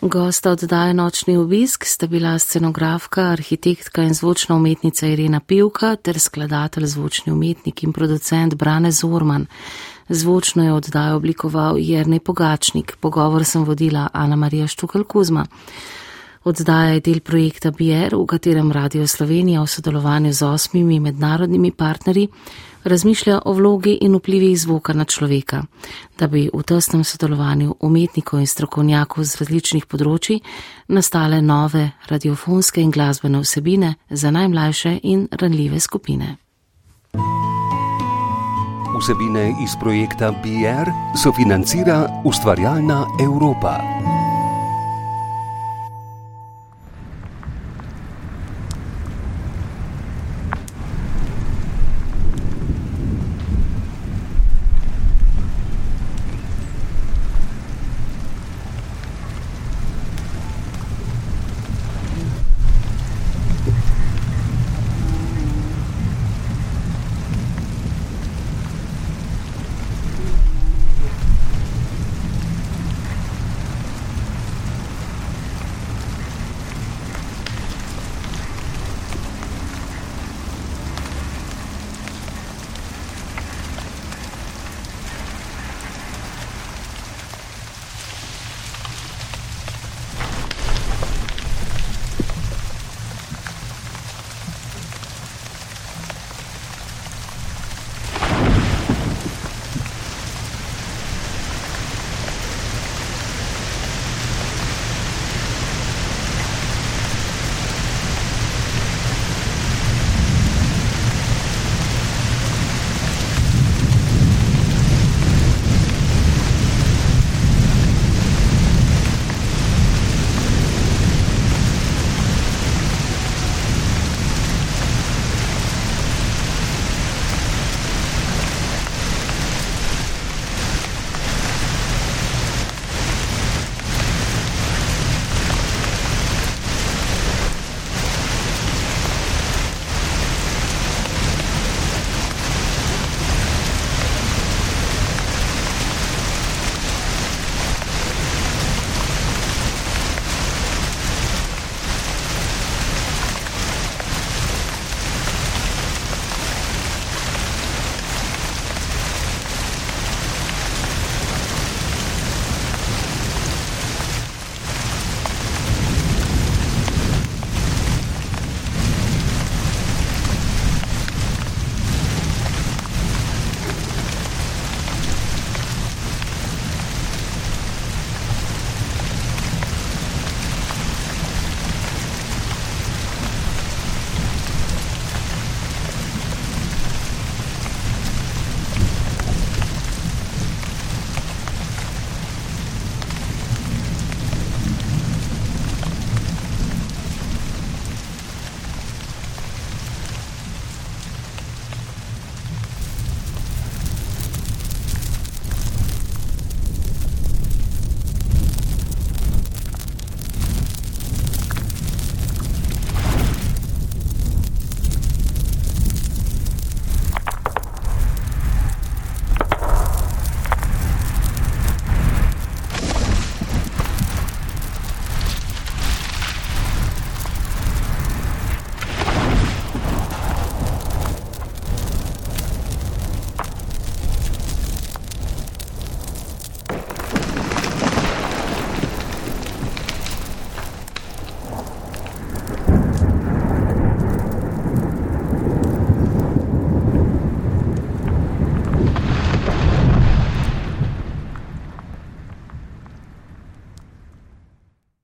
Gosta oddaje Nočni obisk sta bila scenografka, arhitektka in zvočna umetnica Irena Pivka ter skladatelj, zvočni umetnik in producent Brane Zorman. Zvočno je oddajo oblikoval Jernej Pogačnik, pogovor sem vodila Ana Marija Štukal Kuzma. Oddaja je del projekta BR, v katerem Radio Slovenija v sodelovanju z osmimi mednarodnimi partnerji razmišlja o vlogi in vplivih zvoka na človeka, da bi v tesnem sodelovanju umetnikov in strokovnjakov z različnih področji nastale nove radiofonske in glasbene vsebine za najmlajše in ranljive skupine. Vsebine iz projekta BR sofinancira ustvarjalna Evropa.